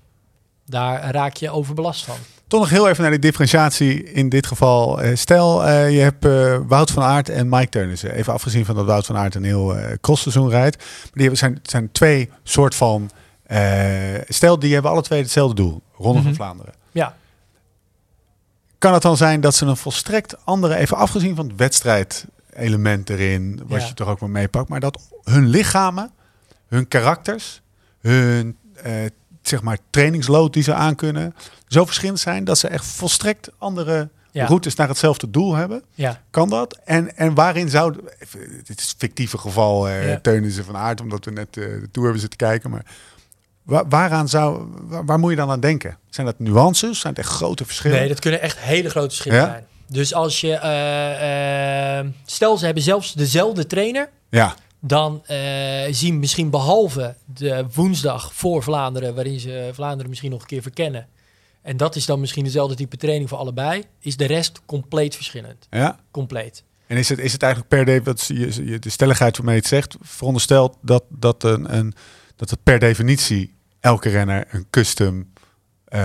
daar raak je overbelast van. Toch nog heel even naar die differentiatie in dit geval. Eh, stel, eh, je hebt eh, Wout van Aert en Mike Teunissen. Even afgezien van dat Wout van Aert een heel eh crossseizoen rijdt. Maar die hebben, zijn, zijn twee soort van... eh, stel, die hebben alle twee hetzelfde doel. Ronde Mhm. van Vlaanderen. Ja, Kan het dan zijn dat ze een volstrekt andere... Even afgezien van het wedstrijdelement erin. Wat Ja. je toch ook wel meepakt. Maar dat hun lichamen, hun karakters, hun... eh, zeg maar trainingslood die ze aankunnen, zo verschillend zijn dat ze echt volstrekt andere Ja. routes naar hetzelfde doel hebben. ja. Kan dat? En, en waarin zou... Dit is fictieve geval, eh Ja. Teunissen van Aert, omdat we net eh, de Tour hebben zitten kijken. Maar wa- waaraan zou... Waar, waar moet je dan aan denken? Zijn dat nuances? Zijn het echt grote verschillen? Nee, dat kunnen echt hele grote verschillen Ja? zijn. Dus als je... stel, ze hebben zelfs dezelfde trainer. Ja, dan eh, zien misschien behalve de woensdag voor Vlaanderen, waarin ze Vlaanderen misschien nog een keer verkennen. En dat is dan misschien dezelfde type training voor allebei. Is de rest compleet verschillend. ja. Compleet. En is het, is het eigenlijk per de, wat je, de stelligheid waarmee je het zegt, veronderstelt dat, dat, een, een, dat het per definitie elke renner een custom eh,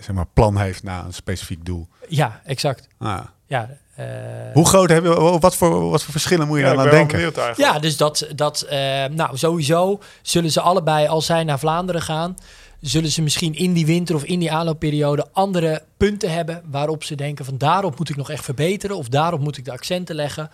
zeg maar, plan heeft naar een specifiek doel. Ja, exact. Ah. Ja, eh, Hoe groot hebben we, wat voor, wat voor verschillen moet je Ja, dan ik aan denken? benieuwd ja dus dat, dat eh, nou sowieso zullen ze allebei, als zij naar Vlaanderen gaan, zullen ze misschien in die winter of in die aanloopperiode andere punten hebben waarop ze denken van daarop moet ik nog echt verbeteren of daarop moet ik de accenten leggen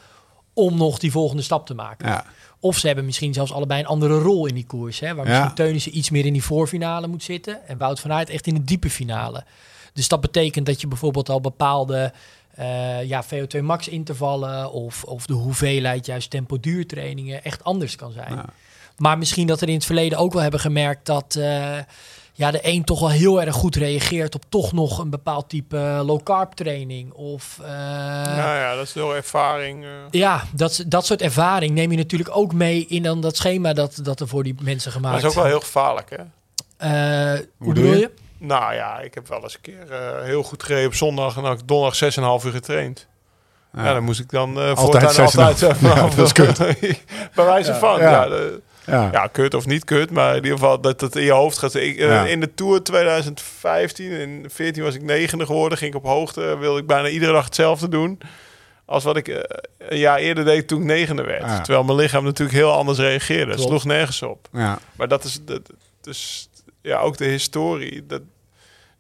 om nog die volgende stap te maken. Ja. Of ze hebben misschien zelfs allebei een andere rol in die koers. Hè, waar Ja. misschien Teunissen iets meer in die voorfinale moet zitten. En Wout van Aert echt in de diepe finale. Dus dat betekent dat je bijvoorbeeld al bepaalde eh, ja, VO2 max intervallen... Of, of de hoeveelheid juist tempo duurtrainingen echt anders kan zijn. Ja. Maar misschien dat er in het verleden ook wel hebben gemerkt dat... eh, ja, de een toch wel heel erg goed reageert op toch nog een bepaald type low carb training. Of eh, Nou ja, dat is door ervaring. eh. ja, dat, dat soort ervaring neem je natuurlijk ook mee in dan dat schema dat, dat er voor die mensen Maar gemaakt dat is ook wel heel gevaarlijk, hè? Eh, hoe bedoel bedoel je? je? Nou ja, ik heb wel eens een keer eh, heel goed gereden op zondag en dan donderdag 6,5 uur getraind. Ja. dan moest ik dan eh Altijd voortaan 6,5. altijd *laughs* Ja, dat is kut. *laughs* bij wijze van. Ja. Ja. Ja. Ja, kut of niet kut, maar in ieder geval dat het in je hoofd gaat. Ik, eh, Ja. In de Tour 2015, in 14 was ik negende geworden, ging ik op hoogte, wilde ik bijna iedere dag hetzelfde doen. Als wat ik een jaar eerder deed toen ik negende werd. Ja. Terwijl mijn lichaam natuurlijk heel anders reageerde. Klopt. sloeg nergens op. Ja. Maar dat is dat, dus ja, ook de historie. Dat,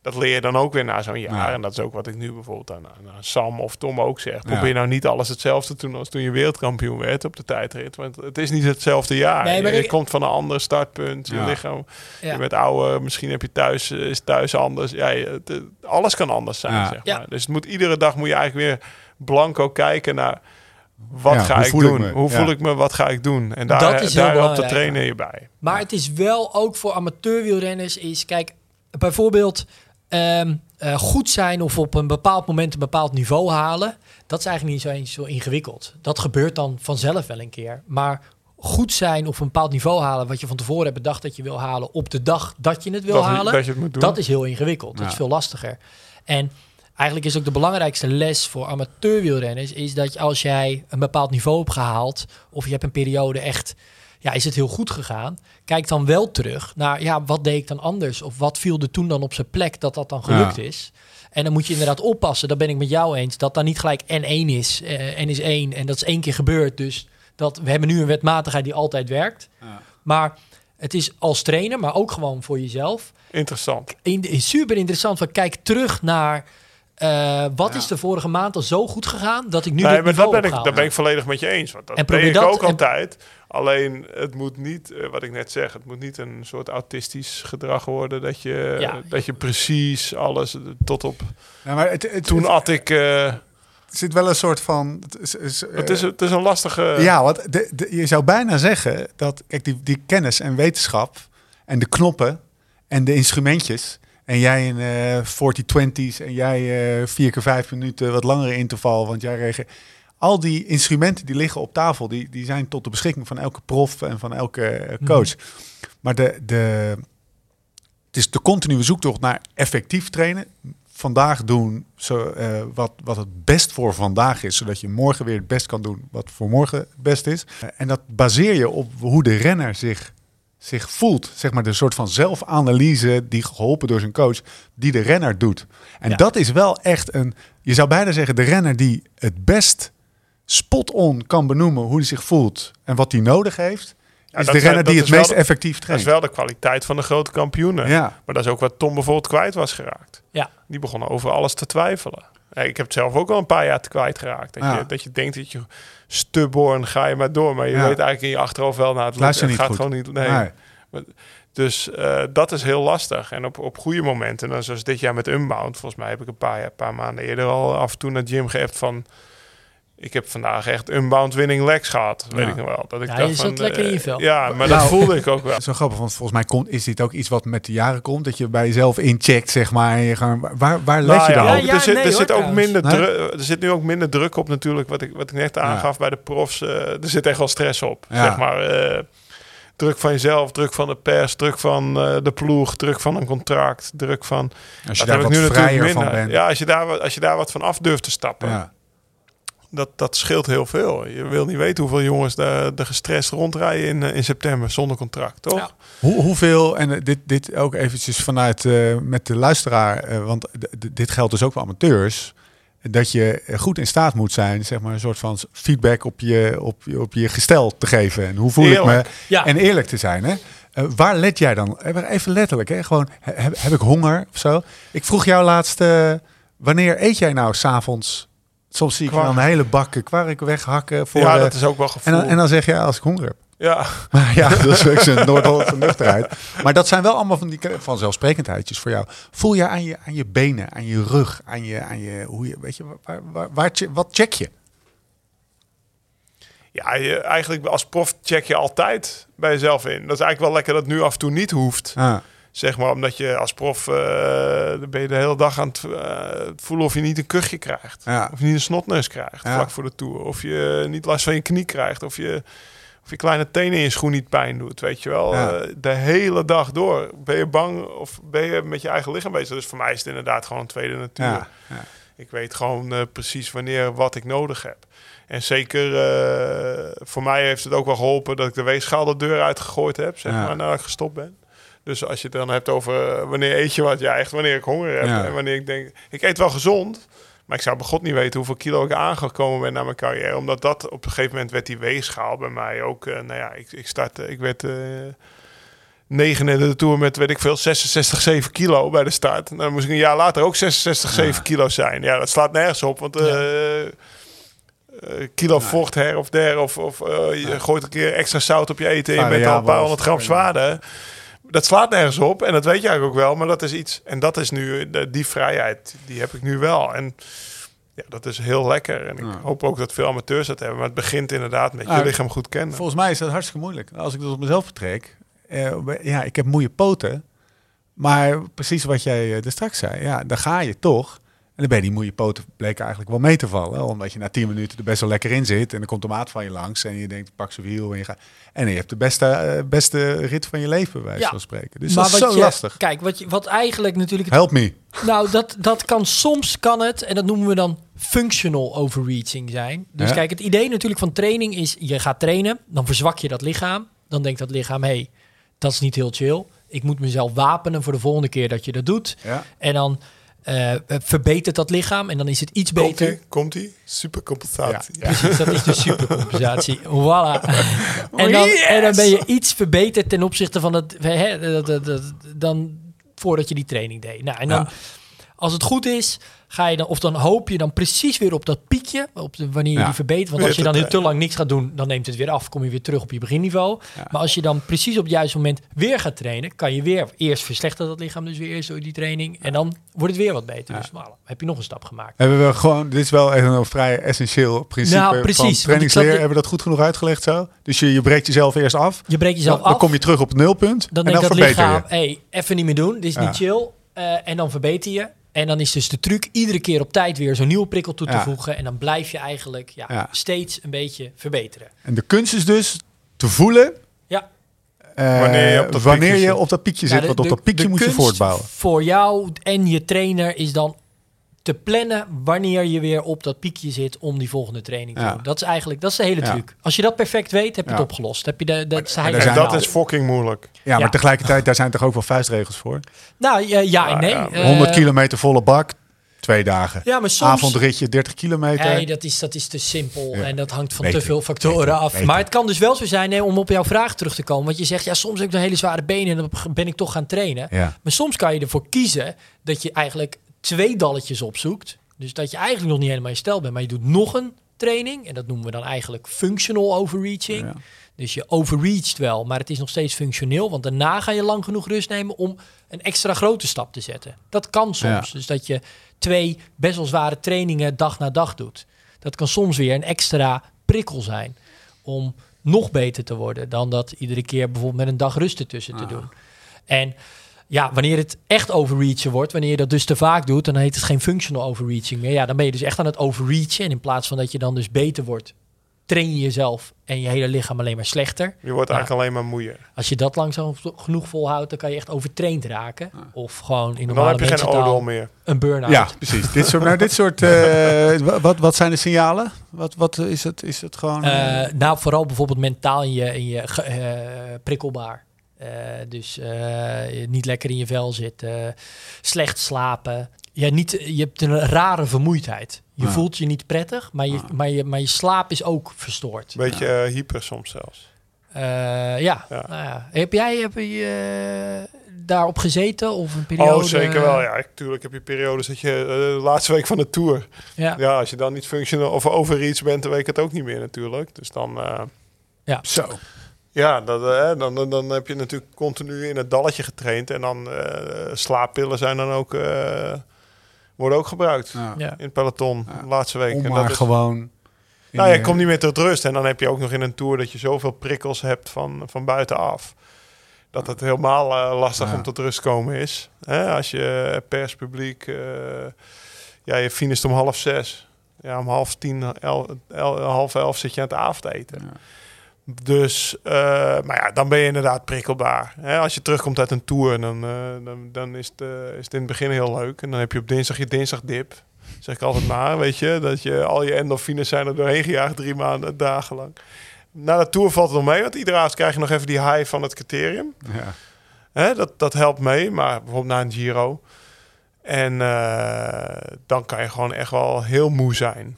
dat leer je dan ook weer na zo'n jaar. Ja. En dat is ook wat ik nu bijvoorbeeld aan, aan Sam of Tom ook zeg. Ja. Probeer nou niet alles hetzelfde te doen als toen je wereldkampioen werd op de tijdrit. Want het is niet hetzelfde jaar. Nee, je ik- komt van een ander startpunt. Je lichaam, Ja. je bent ouder. Misschien heb je thuis, eh, is thuis anders. Ja, je- het, eh, alles kan anders zijn, Ja. zeg Ja. maar. Dus het moet, iedere dag moet je eigenlijk weer blanco kijken naar... Wat Ja, ga ik doen? Hoe Ja. voel ik me? Wat ga ik doen? En daar, Dat is heel daar helpt de belangrijk. trainer je bij. Maar het is wel ook voor amateurwielrenners is, kijk, bijvoorbeeld ehm, eh, goed zijn of op een bepaald moment een bepaald niveau halen, dat is eigenlijk niet zo, eens zo ingewikkeld. Dat gebeurt dan vanzelf wel een keer. Maar goed zijn of een bepaald niveau halen wat je van tevoren hebt bedacht dat je wil halen op de dag dat je het wil Dat- halen, dat het is heel ingewikkeld. Dat is veel lastiger. En eigenlijk is ook de belangrijkste les voor amateurwielrenners is dat als jij een bepaald niveau hebt gehaald of je hebt een periode echt ja, is het heel goed gegaan? Kijk dan wel terug naar, ja, wat deed ik dan anders? Of wat viel er toen dan op zijn plek dat dat dan gelukt Ja. is? En dan moet je inderdaad oppassen, dat ben ik met jou eens, dat dan niet gelijk N1 is. eh, N is 1 en dat is één keer gebeurd. Dus dat, we hebben nu een wetmatigheid die altijd werkt. Ja. Maar het is als trainer, maar ook gewoon voor jezelf, Interessant. in, is super interessant. Van, kijk terug naar, eh, wat Ja. is de vorige maand al zo goed gegaan, dat ik nu nee, dit maar dat ben, ik, dat ben ik volledig met je eens. Want dat En probeer ik dat ook en- altijd. Alleen, het moet niet, eh, wat ik net zeg, het moet niet een soort autistisch gedrag worden. Dat je, Ja. dat je precies alles eh, tot op... Ja, maar het, het, Toen at ik... eh, er zit wel een soort van... Het is, is, eh, het, is, het is een lastige... ja, want de, de- je zou bijna zeggen dat kijk, die, die kennis en wetenschap en de knoppen en de instrumentjes en jij in eh 40-20's en jij eh vier keer vijf minuten wat langere interval, want jij reageert. Al die instrumenten die liggen op tafel, die, die zijn tot de beschikking van elke prof en van elke eh, coach. Maar de, de, het is de continue zoektocht naar effectief trainen. Vandaag doen zo, wat, wat het best voor vandaag is, zodat je morgen weer het best kan doen wat voor morgen het best is. En dat baseer je op hoe de renner zich, zich voelt. Zeg maar de soort van zelfanalyse die geholpen door zijn coach, die de renner doet. En Ja. dat is wel echt een, je zou bijna zeggen, de renner die het best spot-on kan benoemen hoe hij zich voelt en wat hij nodig heeft, Ja, is de renner die het meest de- effectief Dat is wel de kwaliteit van de grote kampioenen. Ja. Maar dat is ook wat Tom bijvoorbeeld kwijt was geraakt. Ja. Die begonnen over alles te twijfelen. Ja, ik heb het zelf ook al een paar jaar te kwijtgeraakt. Dat, Ja. je, dat je denkt dat je stubborn ga je maar door. Maar je Ja. weet eigenlijk in je achterhoofd wel... Nou, het, lukt, het gaat goed. gewoon niet... Nee. Nee. Dus eh, dat is heel lastig. En op, op goede momenten, dan zoals dit jaar met Unbound... volgens mij heb ik een paar, jaar, paar maanden eerder al af en toe naar Jim geappt van... Ik heb vandaag echt Unbound winning legs gehad. Weet Ja. ik nog wel. Dat ik Ja, dacht je zat van, lekker in je eh, vel. Ja, maar Nou, dat voelde ik ook wel. *laughs* Zo grappig, want volgens mij komt, is dit ook iets wat met de jaren komt. Dat je bij jezelf incheckt, zeg maar. En je gewoon, waar, waar let Nou je dan ja, op? Ja, ja, er zit, nee, er hoor, zit ook minder druk. Er zit nu ook minder druk op natuurlijk. Wat ik, wat ik net aangaf bij de profs. eh, er zit echt wel stress op. Ja. Zeg maar. eh, druk van jezelf, druk van de pers, druk van eh, de ploeg, druk van een contract, druk van. Als je daar heb ik wat nu natuurlijk vrijer van minder. bent. Ja, als je daar wat- als je daar wat van af durft te stappen, Ja. Dat, dat scheelt heel veel. Je wil niet weten hoeveel jongens daar de gestrest rondrijden in, eh, in september zonder contract, toch? Ja. Hoe, hoeveel, en eh, dit, dit ook eventjes vanuit eh, met de luisteraar, eh, want dit geldt dus ook voor amateurs, dat je goed in staat moet zijn, zeg maar, een soort van feedback op je, op, je- op je gestel te geven. En hoe voel ik Eerlijk. me? Ja. En eerlijk te zijn, hè? Eh, waar let jij dan? Even letterlijk, hè? Gewoon, he- heb, heb ik honger of zo? Ik vroeg jou laatst, wanneer eet jij nou s'avonds? Soms zie ik Kwark. dan een hele bakken kwark weghakken. Voor, ja, dat is ook wel en, gevoel. dan, en dan zeg je, als ik honger heb. ja, *laughs* Maar ja, *laughs* dat is ook zo'n Noord-Hollandse nuchterheid. Maar dat zijn wel allemaal van die vanzelfsprekendheidjes voor jou. Voel je aan je, aan je benen, aan je rug, aan je, aan je hoe je, weet je, waar, waar, waar, che- wat check je? ja je, eigenlijk als prof check je altijd bij jezelf in. Dat is eigenlijk wel lekker dat het nu af en toe niet hoeft. Ah, Zeg maar, omdat je als prof, eh, dan ben je de hele dag aan het eh, voelen of je niet een kuchje krijgt. Ja. Of je niet een snotneus krijgt vlak voor de tour. Of je niet last van je knie krijgt. Of je, of je kleine tenen in je schoen niet pijn doet. Weet je wel. Eh, de hele dag door. Ben je bang of ben je met je eigen lichaam bezig? Dus voor mij is het inderdaad gewoon een tweede natuur. Ik weet gewoon precies wanneer wat ik nodig heb. En zeker voor mij heeft het ook wel geholpen dat ik de weegschaal de deur uitgegooid heb, zeg Ja. maar, nadat ik gestopt ben. Dus als je het dan hebt over eh, wanneer eet je wat, ja, echt wanneer ik honger heb. Ja. En wanneer ik denk, ik eet wel gezond, maar ik zou bij God niet weten hoeveel kilo ik aangekomen ben na mijn carrière. Omdat dat op een gegeven moment werd die weegschaal bij mij ook, eh, nou ja, ik, ik startte, ik werd... eh negen in de Tour met, weet ik veel, 66, 7 kilo bij de start. En dan moest ik een jaar later ook 66, 7 kilo zijn. Ja, dat slaat nergens op, want eh, eh, kilo vocht her of der, of, of eh, je gooit een keer extra zout op je eten en je bent al een paar honderd gram zwaarder. Dat slaat nergens op en dat weet je eigenlijk ook wel, maar dat is iets. En dat is nu, die vrijheid, die heb ik nu wel. En ja, dat is heel lekker. En ik Ja. hoop ook dat veel amateurs dat hebben. Maar het begint inderdaad met Ah, je lichaam goed kennen. Volgens mij is dat hartstikke moeilijk. Als ik dat op mezelf vertrek. eh, ja, ik heb moeie poten. Maar precies wat jij eh, er straks zei. Ja, dan ga je toch. En dan ben je die moeie poten bleek eigenlijk wel mee te vallen. Omdat je na 10 minuten er best wel lekker in zit. En dan komt de maat van je langs. En je denkt, pak zijn wiel. En je, gaat, en je hebt de beste, eh, beste rit van je leven, bij wijze Ja. van spreken. Dus dat is zo je, lastig. Kijk, wat, je, wat eigenlijk natuurlijk... het- Help me. nou, dat, dat kan soms kan het, en dat noemen we dan functional overreaching zijn. Dus Ja. kijk, het idee natuurlijk van training is, je gaat trainen, dan verzwak je dat lichaam. Dan denkt dat lichaam, hé, hey, dat is niet heel chill. Ik moet mezelf wapenen voor de volgende keer dat je dat doet. Ja. En dan eh, verbetert dat lichaam en dan is het iets beter. Komt-ie? Komt-ie? Supercompensatie. Ja. Precies, dat is de *laughs* supercompensatie. Voilà. *laughs* en, dan, en dan ben je iets verbeterd ten opzichte van het, hè, dat- dat- dat- dan voordat je die training deed. Nou, en dan, Ja. Als het goed is, ga je dan, of dan hoop je dan precies weer op dat piekje, op de, wanneer je Ja. die verbetert. Want als je dan heel te lang niks gaat doen, dan neemt het weer af. Kom je weer terug op je beginniveau. Ja. Maar als je dan precies op het juiste moment weer gaat trainen, kan je weer eerst verslechtert dat lichaam dus weer eerst door die training. En dan wordt het weer wat beter. Ja. Dus voilà, heb je nog een stap gemaakt. Hebben we gewoon, dit is wel echt een vrij essentieel principe Nou, precies, van trainingsleer. Hebben we dat goed genoeg uitgelegd zo? Dus je, je breekt jezelf eerst af. Je breekt jezelf dan, dan af. kom je terug op het nulpunt. Dan en denkt dan dat verbeter lichaam, je. hey, even niet meer doen, dit is Ja. niet chill. Eh, en dan verbeter je. En dan is dus de truc iedere keer op tijd weer zo'n nieuwe prikkel toe te Ja. voegen. En dan blijf je eigenlijk ja, Ja. steeds een beetje verbeteren. En de kunst is dus te voelen Ja. eh, Wanneer je op dat wanneer piekje je zit. op dat piekje zit. de- Want op de- dat piekje moet je voortbouwen. Voor jou en je trainer is dan te plannen wanneer je weer op dat piekje zit om die volgende training te Ja. doen. Dat is eigenlijk dat is de hele Ja. truc. Als je dat perfect weet, heb je Ja. het opgelost. Heb je de, dat is zijn- dat fucking moeilijk. Ja, maar tegelijkertijd, daar zijn toch ook wel vuistregels voor. Nou ja, ja en nee. ja. Eh, 100 kilometer volle bak, twee dagen. Ja, maar soms... Avondritje, 30 kilometer. Nee, dat is, dat is te simpel Ja. en dat hangt van te veel factoren af. maar het kan dus wel zo zijn, hè, om op jouw vraag terug te komen. Want je zegt, ja, soms heb ik een hele zware benen en dan ben ik toch gaan trainen. Ja. Maar soms kan je ervoor kiezen dat je eigenlijk twee dalletjes opzoekt. Dus dat je eigenlijk nog niet helemaal hersteld bent, maar je doet nog een training. En dat noemen we dan eigenlijk functional overreaching. Ja. Dus je overreached wel, maar het is nog steeds functioneel. Want daarna ga je lang genoeg rust nemen om een extra grote stap te zetten. Dat kan soms. Dus dat je twee best wel zware trainingen dag na dag doet. Dat kan soms weer een extra prikkel zijn om nog beter te worden dan dat iedere keer bijvoorbeeld met een dag rust ertussen te doen. En ja, wanneer het echt overreachen wordt, wanneer je dat dus te vaak doet, dan heet het geen functional overreaching meer. Ja, dan ben je dus echt aan het overreachen. En in plaats van dat je dan dus beter wordt, train je jezelf en je hele lichaam alleen maar slechter. Je wordt Ja. eigenlijk alleen maar moeier. Als je dat langzaam genoeg volhoudt, dan kan je echt overtraind raken. Of gewoon in En dan normale heb je geen odol meer. een burn-out. Ja, *laughs* precies. dit soort, nou, dit soort *laughs* eh, wa- wat, wat zijn de signalen? Wat, wat is het? Is het gewoon... eh, Eh, nou, vooral bijvoorbeeld mentaal in je, in je eh, prikkelbaar. Eh, dus eh, niet lekker in je vel zitten, slecht slapen. Ja, niet, je hebt een rare vermoeidheid. Je Ja. voelt je niet prettig, maar je, maar, je, maar je slaap is ook verstoord. Beetje eh, hyper soms zelfs. Ja. Ja. Nou ja. Heb jij heb je, daarop gezeten of een periode? Oh, zeker wel. Ja, ik- tuurlijk heb je periodes dat je de laatste week van de tour. Ja. Ja, als je dan niet functioneel of overreach bent, dan weet ik het ook niet meer natuurlijk. Dus dan, eh, zo. Ja, dat, eh, dan, dan, dan heb je natuurlijk continu in het dalletje getraind. En dan eh, slaappillen zijn dan ook, eh, worden ook gebruikt Ja. Ja. in het peloton Ja. de laatste week. Om En maar dat is, gewoon... nou, je de- komt niet meer tot rust. En dan heb je ook nog in een tour dat je zoveel prikkels hebt van, van buitenaf. Dat het helemaal eh, lastig Ja. om tot rust komen is. Hè, als je perspubliek... eh ja, je finist om half zes. Ja, om half tien, el, el- half elf zit je aan het avondeten. Ja. Dus, eh, maar ja, dan ben je inderdaad prikkelbaar. Hè, als je terugkomt uit een tour, dan, eh, dan, dan is, het, eh, is het in het begin heel leuk. En dan heb je op dinsdag je dinsdagdip. Zeg ik altijd maar, weet je. Dat je al je endorfines zijn er doorheen gejaagd drie maanden, dagenlang. Na de Tour valt het nog mee, want iedere avond krijg je nog even die high van het criterium. Ja. Hè, dat, dat helpt mee, maar bijvoorbeeld na een Giro. En dan kan je gewoon echt wel heel moe zijn.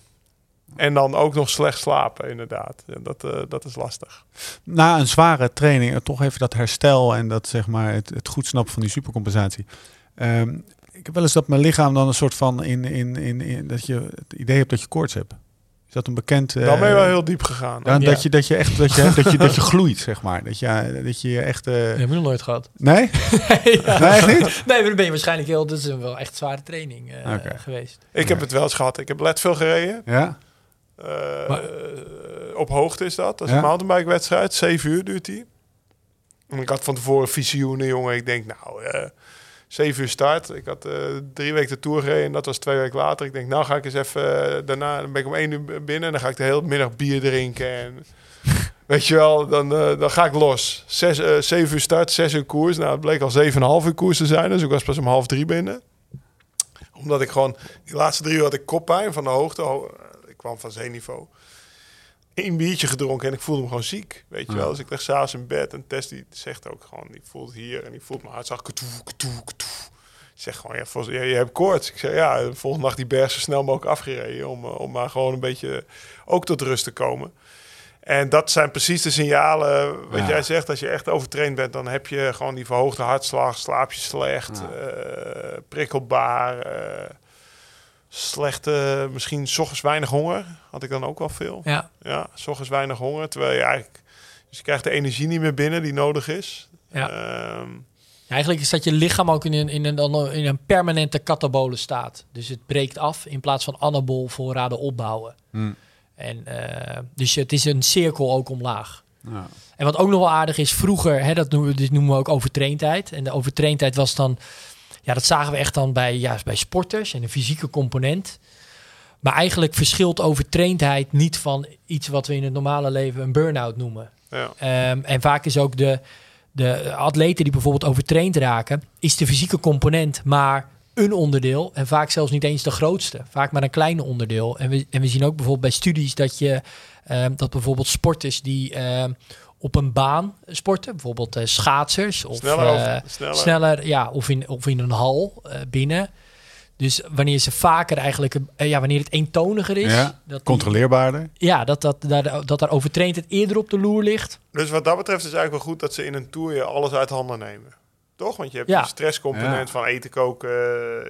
En dan ook nog slecht slapen, inderdaad. En dat, eh, dat is lastig. Na een zware training, eh, toch even dat herstel en dat zeg maar het, het goed snappen van die supercompensatie. Ehm, ik heb wel eens dat mijn lichaam dan een soort van in, in, in, in dat je het idee hebt dat je koorts hebt. Is dat een bekend? eh, Dan ben je wel heel diep gegaan. dan Ja. dat, je, dat je echt dat je, *laughs* dat je, dat je gloeit, zeg maar. Dat je, dat je echt. eh, Dat heb ik nog nooit gehad. *laughs* Nee? Ja. Nee, echt niet? Nee, maar dan ben je waarschijnlijk heel... Dat is een wel echt zware training eh, Oké. geweest. Ik heb het wel eens gehad. Ik heb let veel gereden. Ja. Eh, Maar- op hoogte is dat. Dat is Ja. een mountainbike wedstrijd. Zeven uur duurt die. En ik had van tevoren visioenen, jongen. Ik denk, nou, eh zeven uur start. Ik had eh, drie weken de Tour gereden. En dat was twee weken later. Ik denk, nou ga ik eens even... eh, daarna dan ben ik om één uur binnen. En dan ga ik de hele middag bier drinken. En *laughs* weet je wel, dan, eh, dan ga ik los. Zes, eh, zeven uur start, zes uur koers. Nou, het bleek al zeven en een half uur koers te zijn. Dus ik was pas om half drie binnen. Omdat ik gewoon... Die laatste drie uur had ik koppijn van de hoogte. Ik kwam van zeeniveau. Eén biertje gedronken en ik voelde me gewoon ziek. Weet je wel. Dus ik lig s'avonds in bed en Tess die zegt ook gewoon... Die voelt hier en die voelt mijn hartslag. Katoe, katoe, katoe. Ik zeg gewoon, ja, volgens, ja, je hebt koorts. Ik zeg, ja, de volgende nacht die berg zo snel mogelijk afgereden. Om, eh, om maar gewoon een beetje ook tot rust te komen. En dat zijn precies de signalen, wat Ja. jij zegt. Als je echt overtraind bent, dan heb je gewoon die verhoogde hartslag. Slaap je slecht, Ja. eh, prikkelbaar. eh, slechte, misschien 's ochtends weinig honger. Had ik dan ook wel veel. Ja, Ja, 's ochtends weinig honger. Terwijl je eigenlijk... Dus je krijgt de energie niet meer binnen die nodig is. ja. Ehm, Ja, Eigenlijk is dat je lichaam ook in een, in een, dan in een permanente katabole staat. Dus het breekt af in plaats van anabol voorraden opbouwen. Hm. En, eh, dus het is een cirkel ook omlaag. Ja. En wat ook nog wel aardig is, vroeger, hè, dat noemen we, dit noemen we ook overtraindheid. En de overtraindheid was dan, ja, dat zagen we echt dan bij, ja, bij sporters en de fysieke component. Maar eigenlijk verschilt overtraindheid niet van iets wat we in het normale leven een burn-out noemen. ja. Ehm, en vaak is ook de, de atleten die bijvoorbeeld overtraind raken, is de fysieke component maar een onderdeel. En vaak zelfs niet eens de grootste. Vaak maar een kleine onderdeel. En we, en we zien ook bijvoorbeeld bij studies dat je ehm, dat bijvoorbeeld sporters die ehm, op een baan sporten, bijvoorbeeld eh, schaatsers of Sneller, eh, sneller. sneller, ja, of in, of in een hal eh, binnen. Dus wanneer ze vaker eigenlijk, ja, wanneer het eentoniger is, Ja, dat die- Controleerbaarder. ja, dat, dat, daar, dat daar overtraindheid eerder op de loer ligt. Dus wat dat betreft is het eigenlijk wel goed dat ze in een tour je alles uit handen nemen. Toch? Want je hebt Ja. die stresscomponent Ja. van eten koken,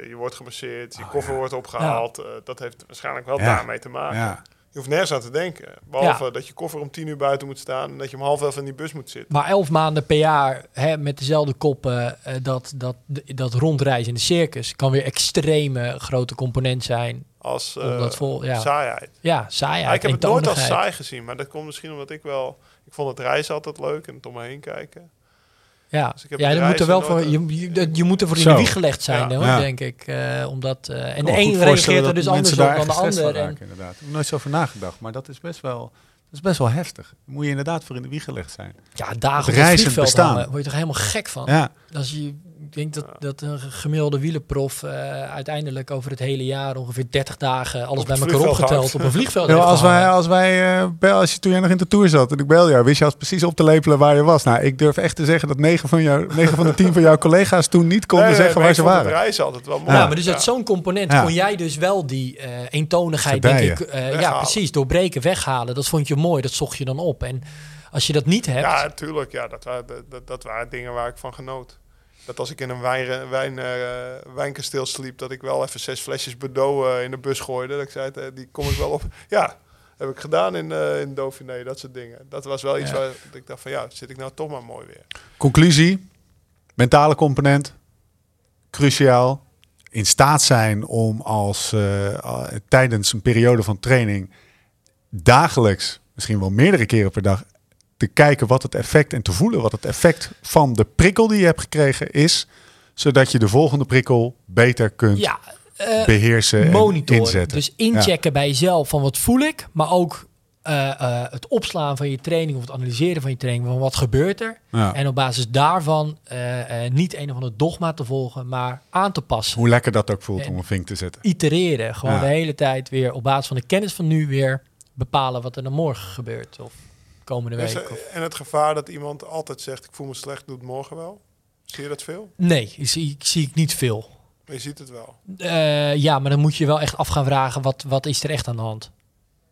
je wordt gemasseerd, je Oh, koffer ja. wordt opgehaald. Eh, dat heeft waarschijnlijk wel Ja. daarmee te maken. Je hoeft nergens aan te denken. Behalve dat je koffer om tien uur buiten moet staan en dat je om half elf in die bus moet zitten. Maar elf maanden per jaar hè, met dezelfde koppen, eh, dat, dat, dat rondreizen in de circus kan weer extreme grote component zijn. Als eh, dat vol- ja. saaiheid. Ja, saaiheid, Ja, ik heb het nooit als saai gezien, maar dat komt misschien omdat ik wel... Ik vond het reizen altijd leuk en het om me heen kijken. Ja, Dus ik heb ja je, moet er wel voor, je, je, je moet er voor in Zo. de wieg gelegd zijn, Ja. hoor, Ja. denk ik. eh, omdat, eh, en de een reageert er dus anders op dan de ander. En, inderdaad. Ik heb nooit zo over nagedacht, maar dat is best wel, dat is best wel heftig. Daar moet je inderdaad voor in de wieg gelegd zijn. ja, dagen op Het het reizend vliegveld bestaan. hangen, word je toch helemaal gek van? Ja, Als je, ik denk dat, dat een gemiddelde wielerprof eh, uiteindelijk over het hele jaar ongeveer 30 dagen alles Op bij elkaar opgeteld op een vliegveld *laughs* Ja, heeft als, wij, als wij, eh, bel, als je toen jij nog in de tour zat en ik belde jou, wist je als precies op te lepelen waar je was. Nou, ik durf echt te zeggen dat 9 van, jou, 9 van de 10 van jouw collega's toen niet konden Nee, nee, zeggen waar ze waren. reizen altijd wel mooi. Ja, Ja. maar dus uit zo'n component Ja. kon jij dus wel die eh eentonigheid, denk ik, eh, ja precies, doorbreken, weghalen. Dat vond je mooi, dat zocht je dan op. En als je dat niet hebt, Ja, tuurlijk. Ja, dat, waren, dat, dat waren dingen waar ik van genoot. Dat als ik in een wijn, wijn, eh, wijnkasteel sliep, dat ik wel even zes flesjes Bordeaux eh, in de bus gooide. Dat ik zei, eh, die kom ik wel op. *laughs* Ja, heb ik gedaan in, eh in Dauphiné, dat soort dingen. Dat was wel iets Ja. waar ik dacht van, ja, zit ik nou toch maar mooi weer. Conclusie, mentale component, cruciaal. In staat zijn om als eh, eh, tijdens een periode van training dagelijks, misschien wel meerdere keren per dag, te kijken wat het effect en te voelen wat het effect van de prikkel die je hebt gekregen is, zodat je de volgende prikkel beter kunt ja, eh, beheersen en monitoren. inzetten. Dus inchecken bij jezelf van wat voel ik, maar ook eh, eh, het opslaan van je training of het analyseren van je training, van wat gebeurt er. Ja. En op basis daarvan niet een of ander dogma te volgen, maar aan te passen. Hoe lekker dat ook voelt En- om een vink te zetten. Itereren. Gewoon de hele tijd weer op basis van de kennis van nu weer bepalen wat er dan morgen gebeurt. Of komende Is week. er- Of... en het gevaar dat iemand altijd zegt, ik voel me slecht, doe het morgen wel. Zie je dat veel? Nee, zie, zie ik niet veel. Maar je ziet het wel. Eh, ja, maar dan moet je wel echt af gaan vragen, wat, wat is er echt aan de hand?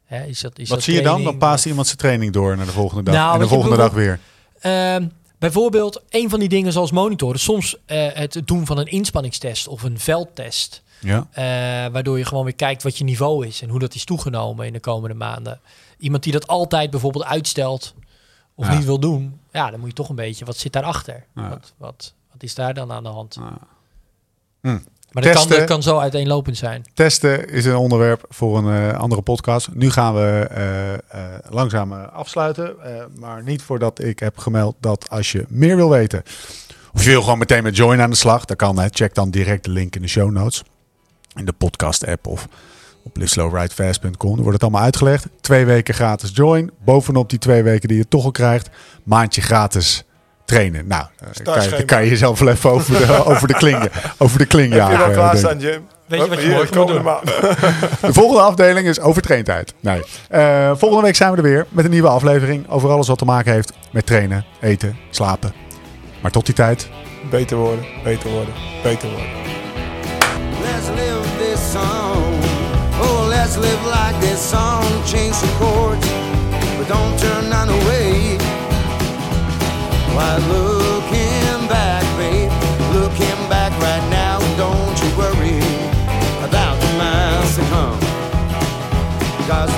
Hè, is dat, is Wat dat zie je dan? Dan paast of- iemand zijn training door naar de volgende dag. Nou, en de volgende dag bijvoorbeeld- weer. Ehm, bijvoorbeeld, een van die dingen zoals monitoren. Soms eh, het doen van een inspanningstest of een veldtest. Ja. eh, waardoor je gewoon weer kijkt wat je niveau is en hoe dat is toegenomen in de komende maanden. Iemand die dat altijd bijvoorbeeld uitstelt of Ja. niet wil doen, ja, dan moet je toch een beetje, wat zit daarachter? Ja. Wat, wat, wat is daar dan aan de hand? Ja. Hm. Maar dat kan, Testen. dat kan zo uiteenlopend zijn. Testen is een onderwerp voor een eh, andere podcast. Nu gaan we eh, eh, langzaam afsluiten. eh, maar niet voordat ik heb gemeld dat als je meer wil weten... of je wil gewoon meteen met Join aan de slag... dan kan, hè, check dan direct de link in de show notes. In de podcast app of op liveslowridefast.com. Dan wordt het allemaal uitgelegd. Twee weken gratis Join. Bovenop die twee weken die je toch al krijgt... maandje gratis trainen. Nou, eh, kan, je, Startschema. dan kan je jezelf wel even over de, *laughs* over de klingen, over de kling Heb je dat eh, klaar denk ik. staan, Jim? Weet je wat je moet doen? *laughs* De volgende afdeling is overtraindheid. Nee. Eh, volgende week zijn we er weer met een nieuwe aflevering over alles wat te maken heeft met trainen, eten, slapen. Maar tot die tijd, Beter worden, beter worden, beter worden. Let's live this song. Let's live like this song. Change some chords, but don't turn none away. Why, looking back, babe, looking back right now, don't you worry about the miles to come. Cause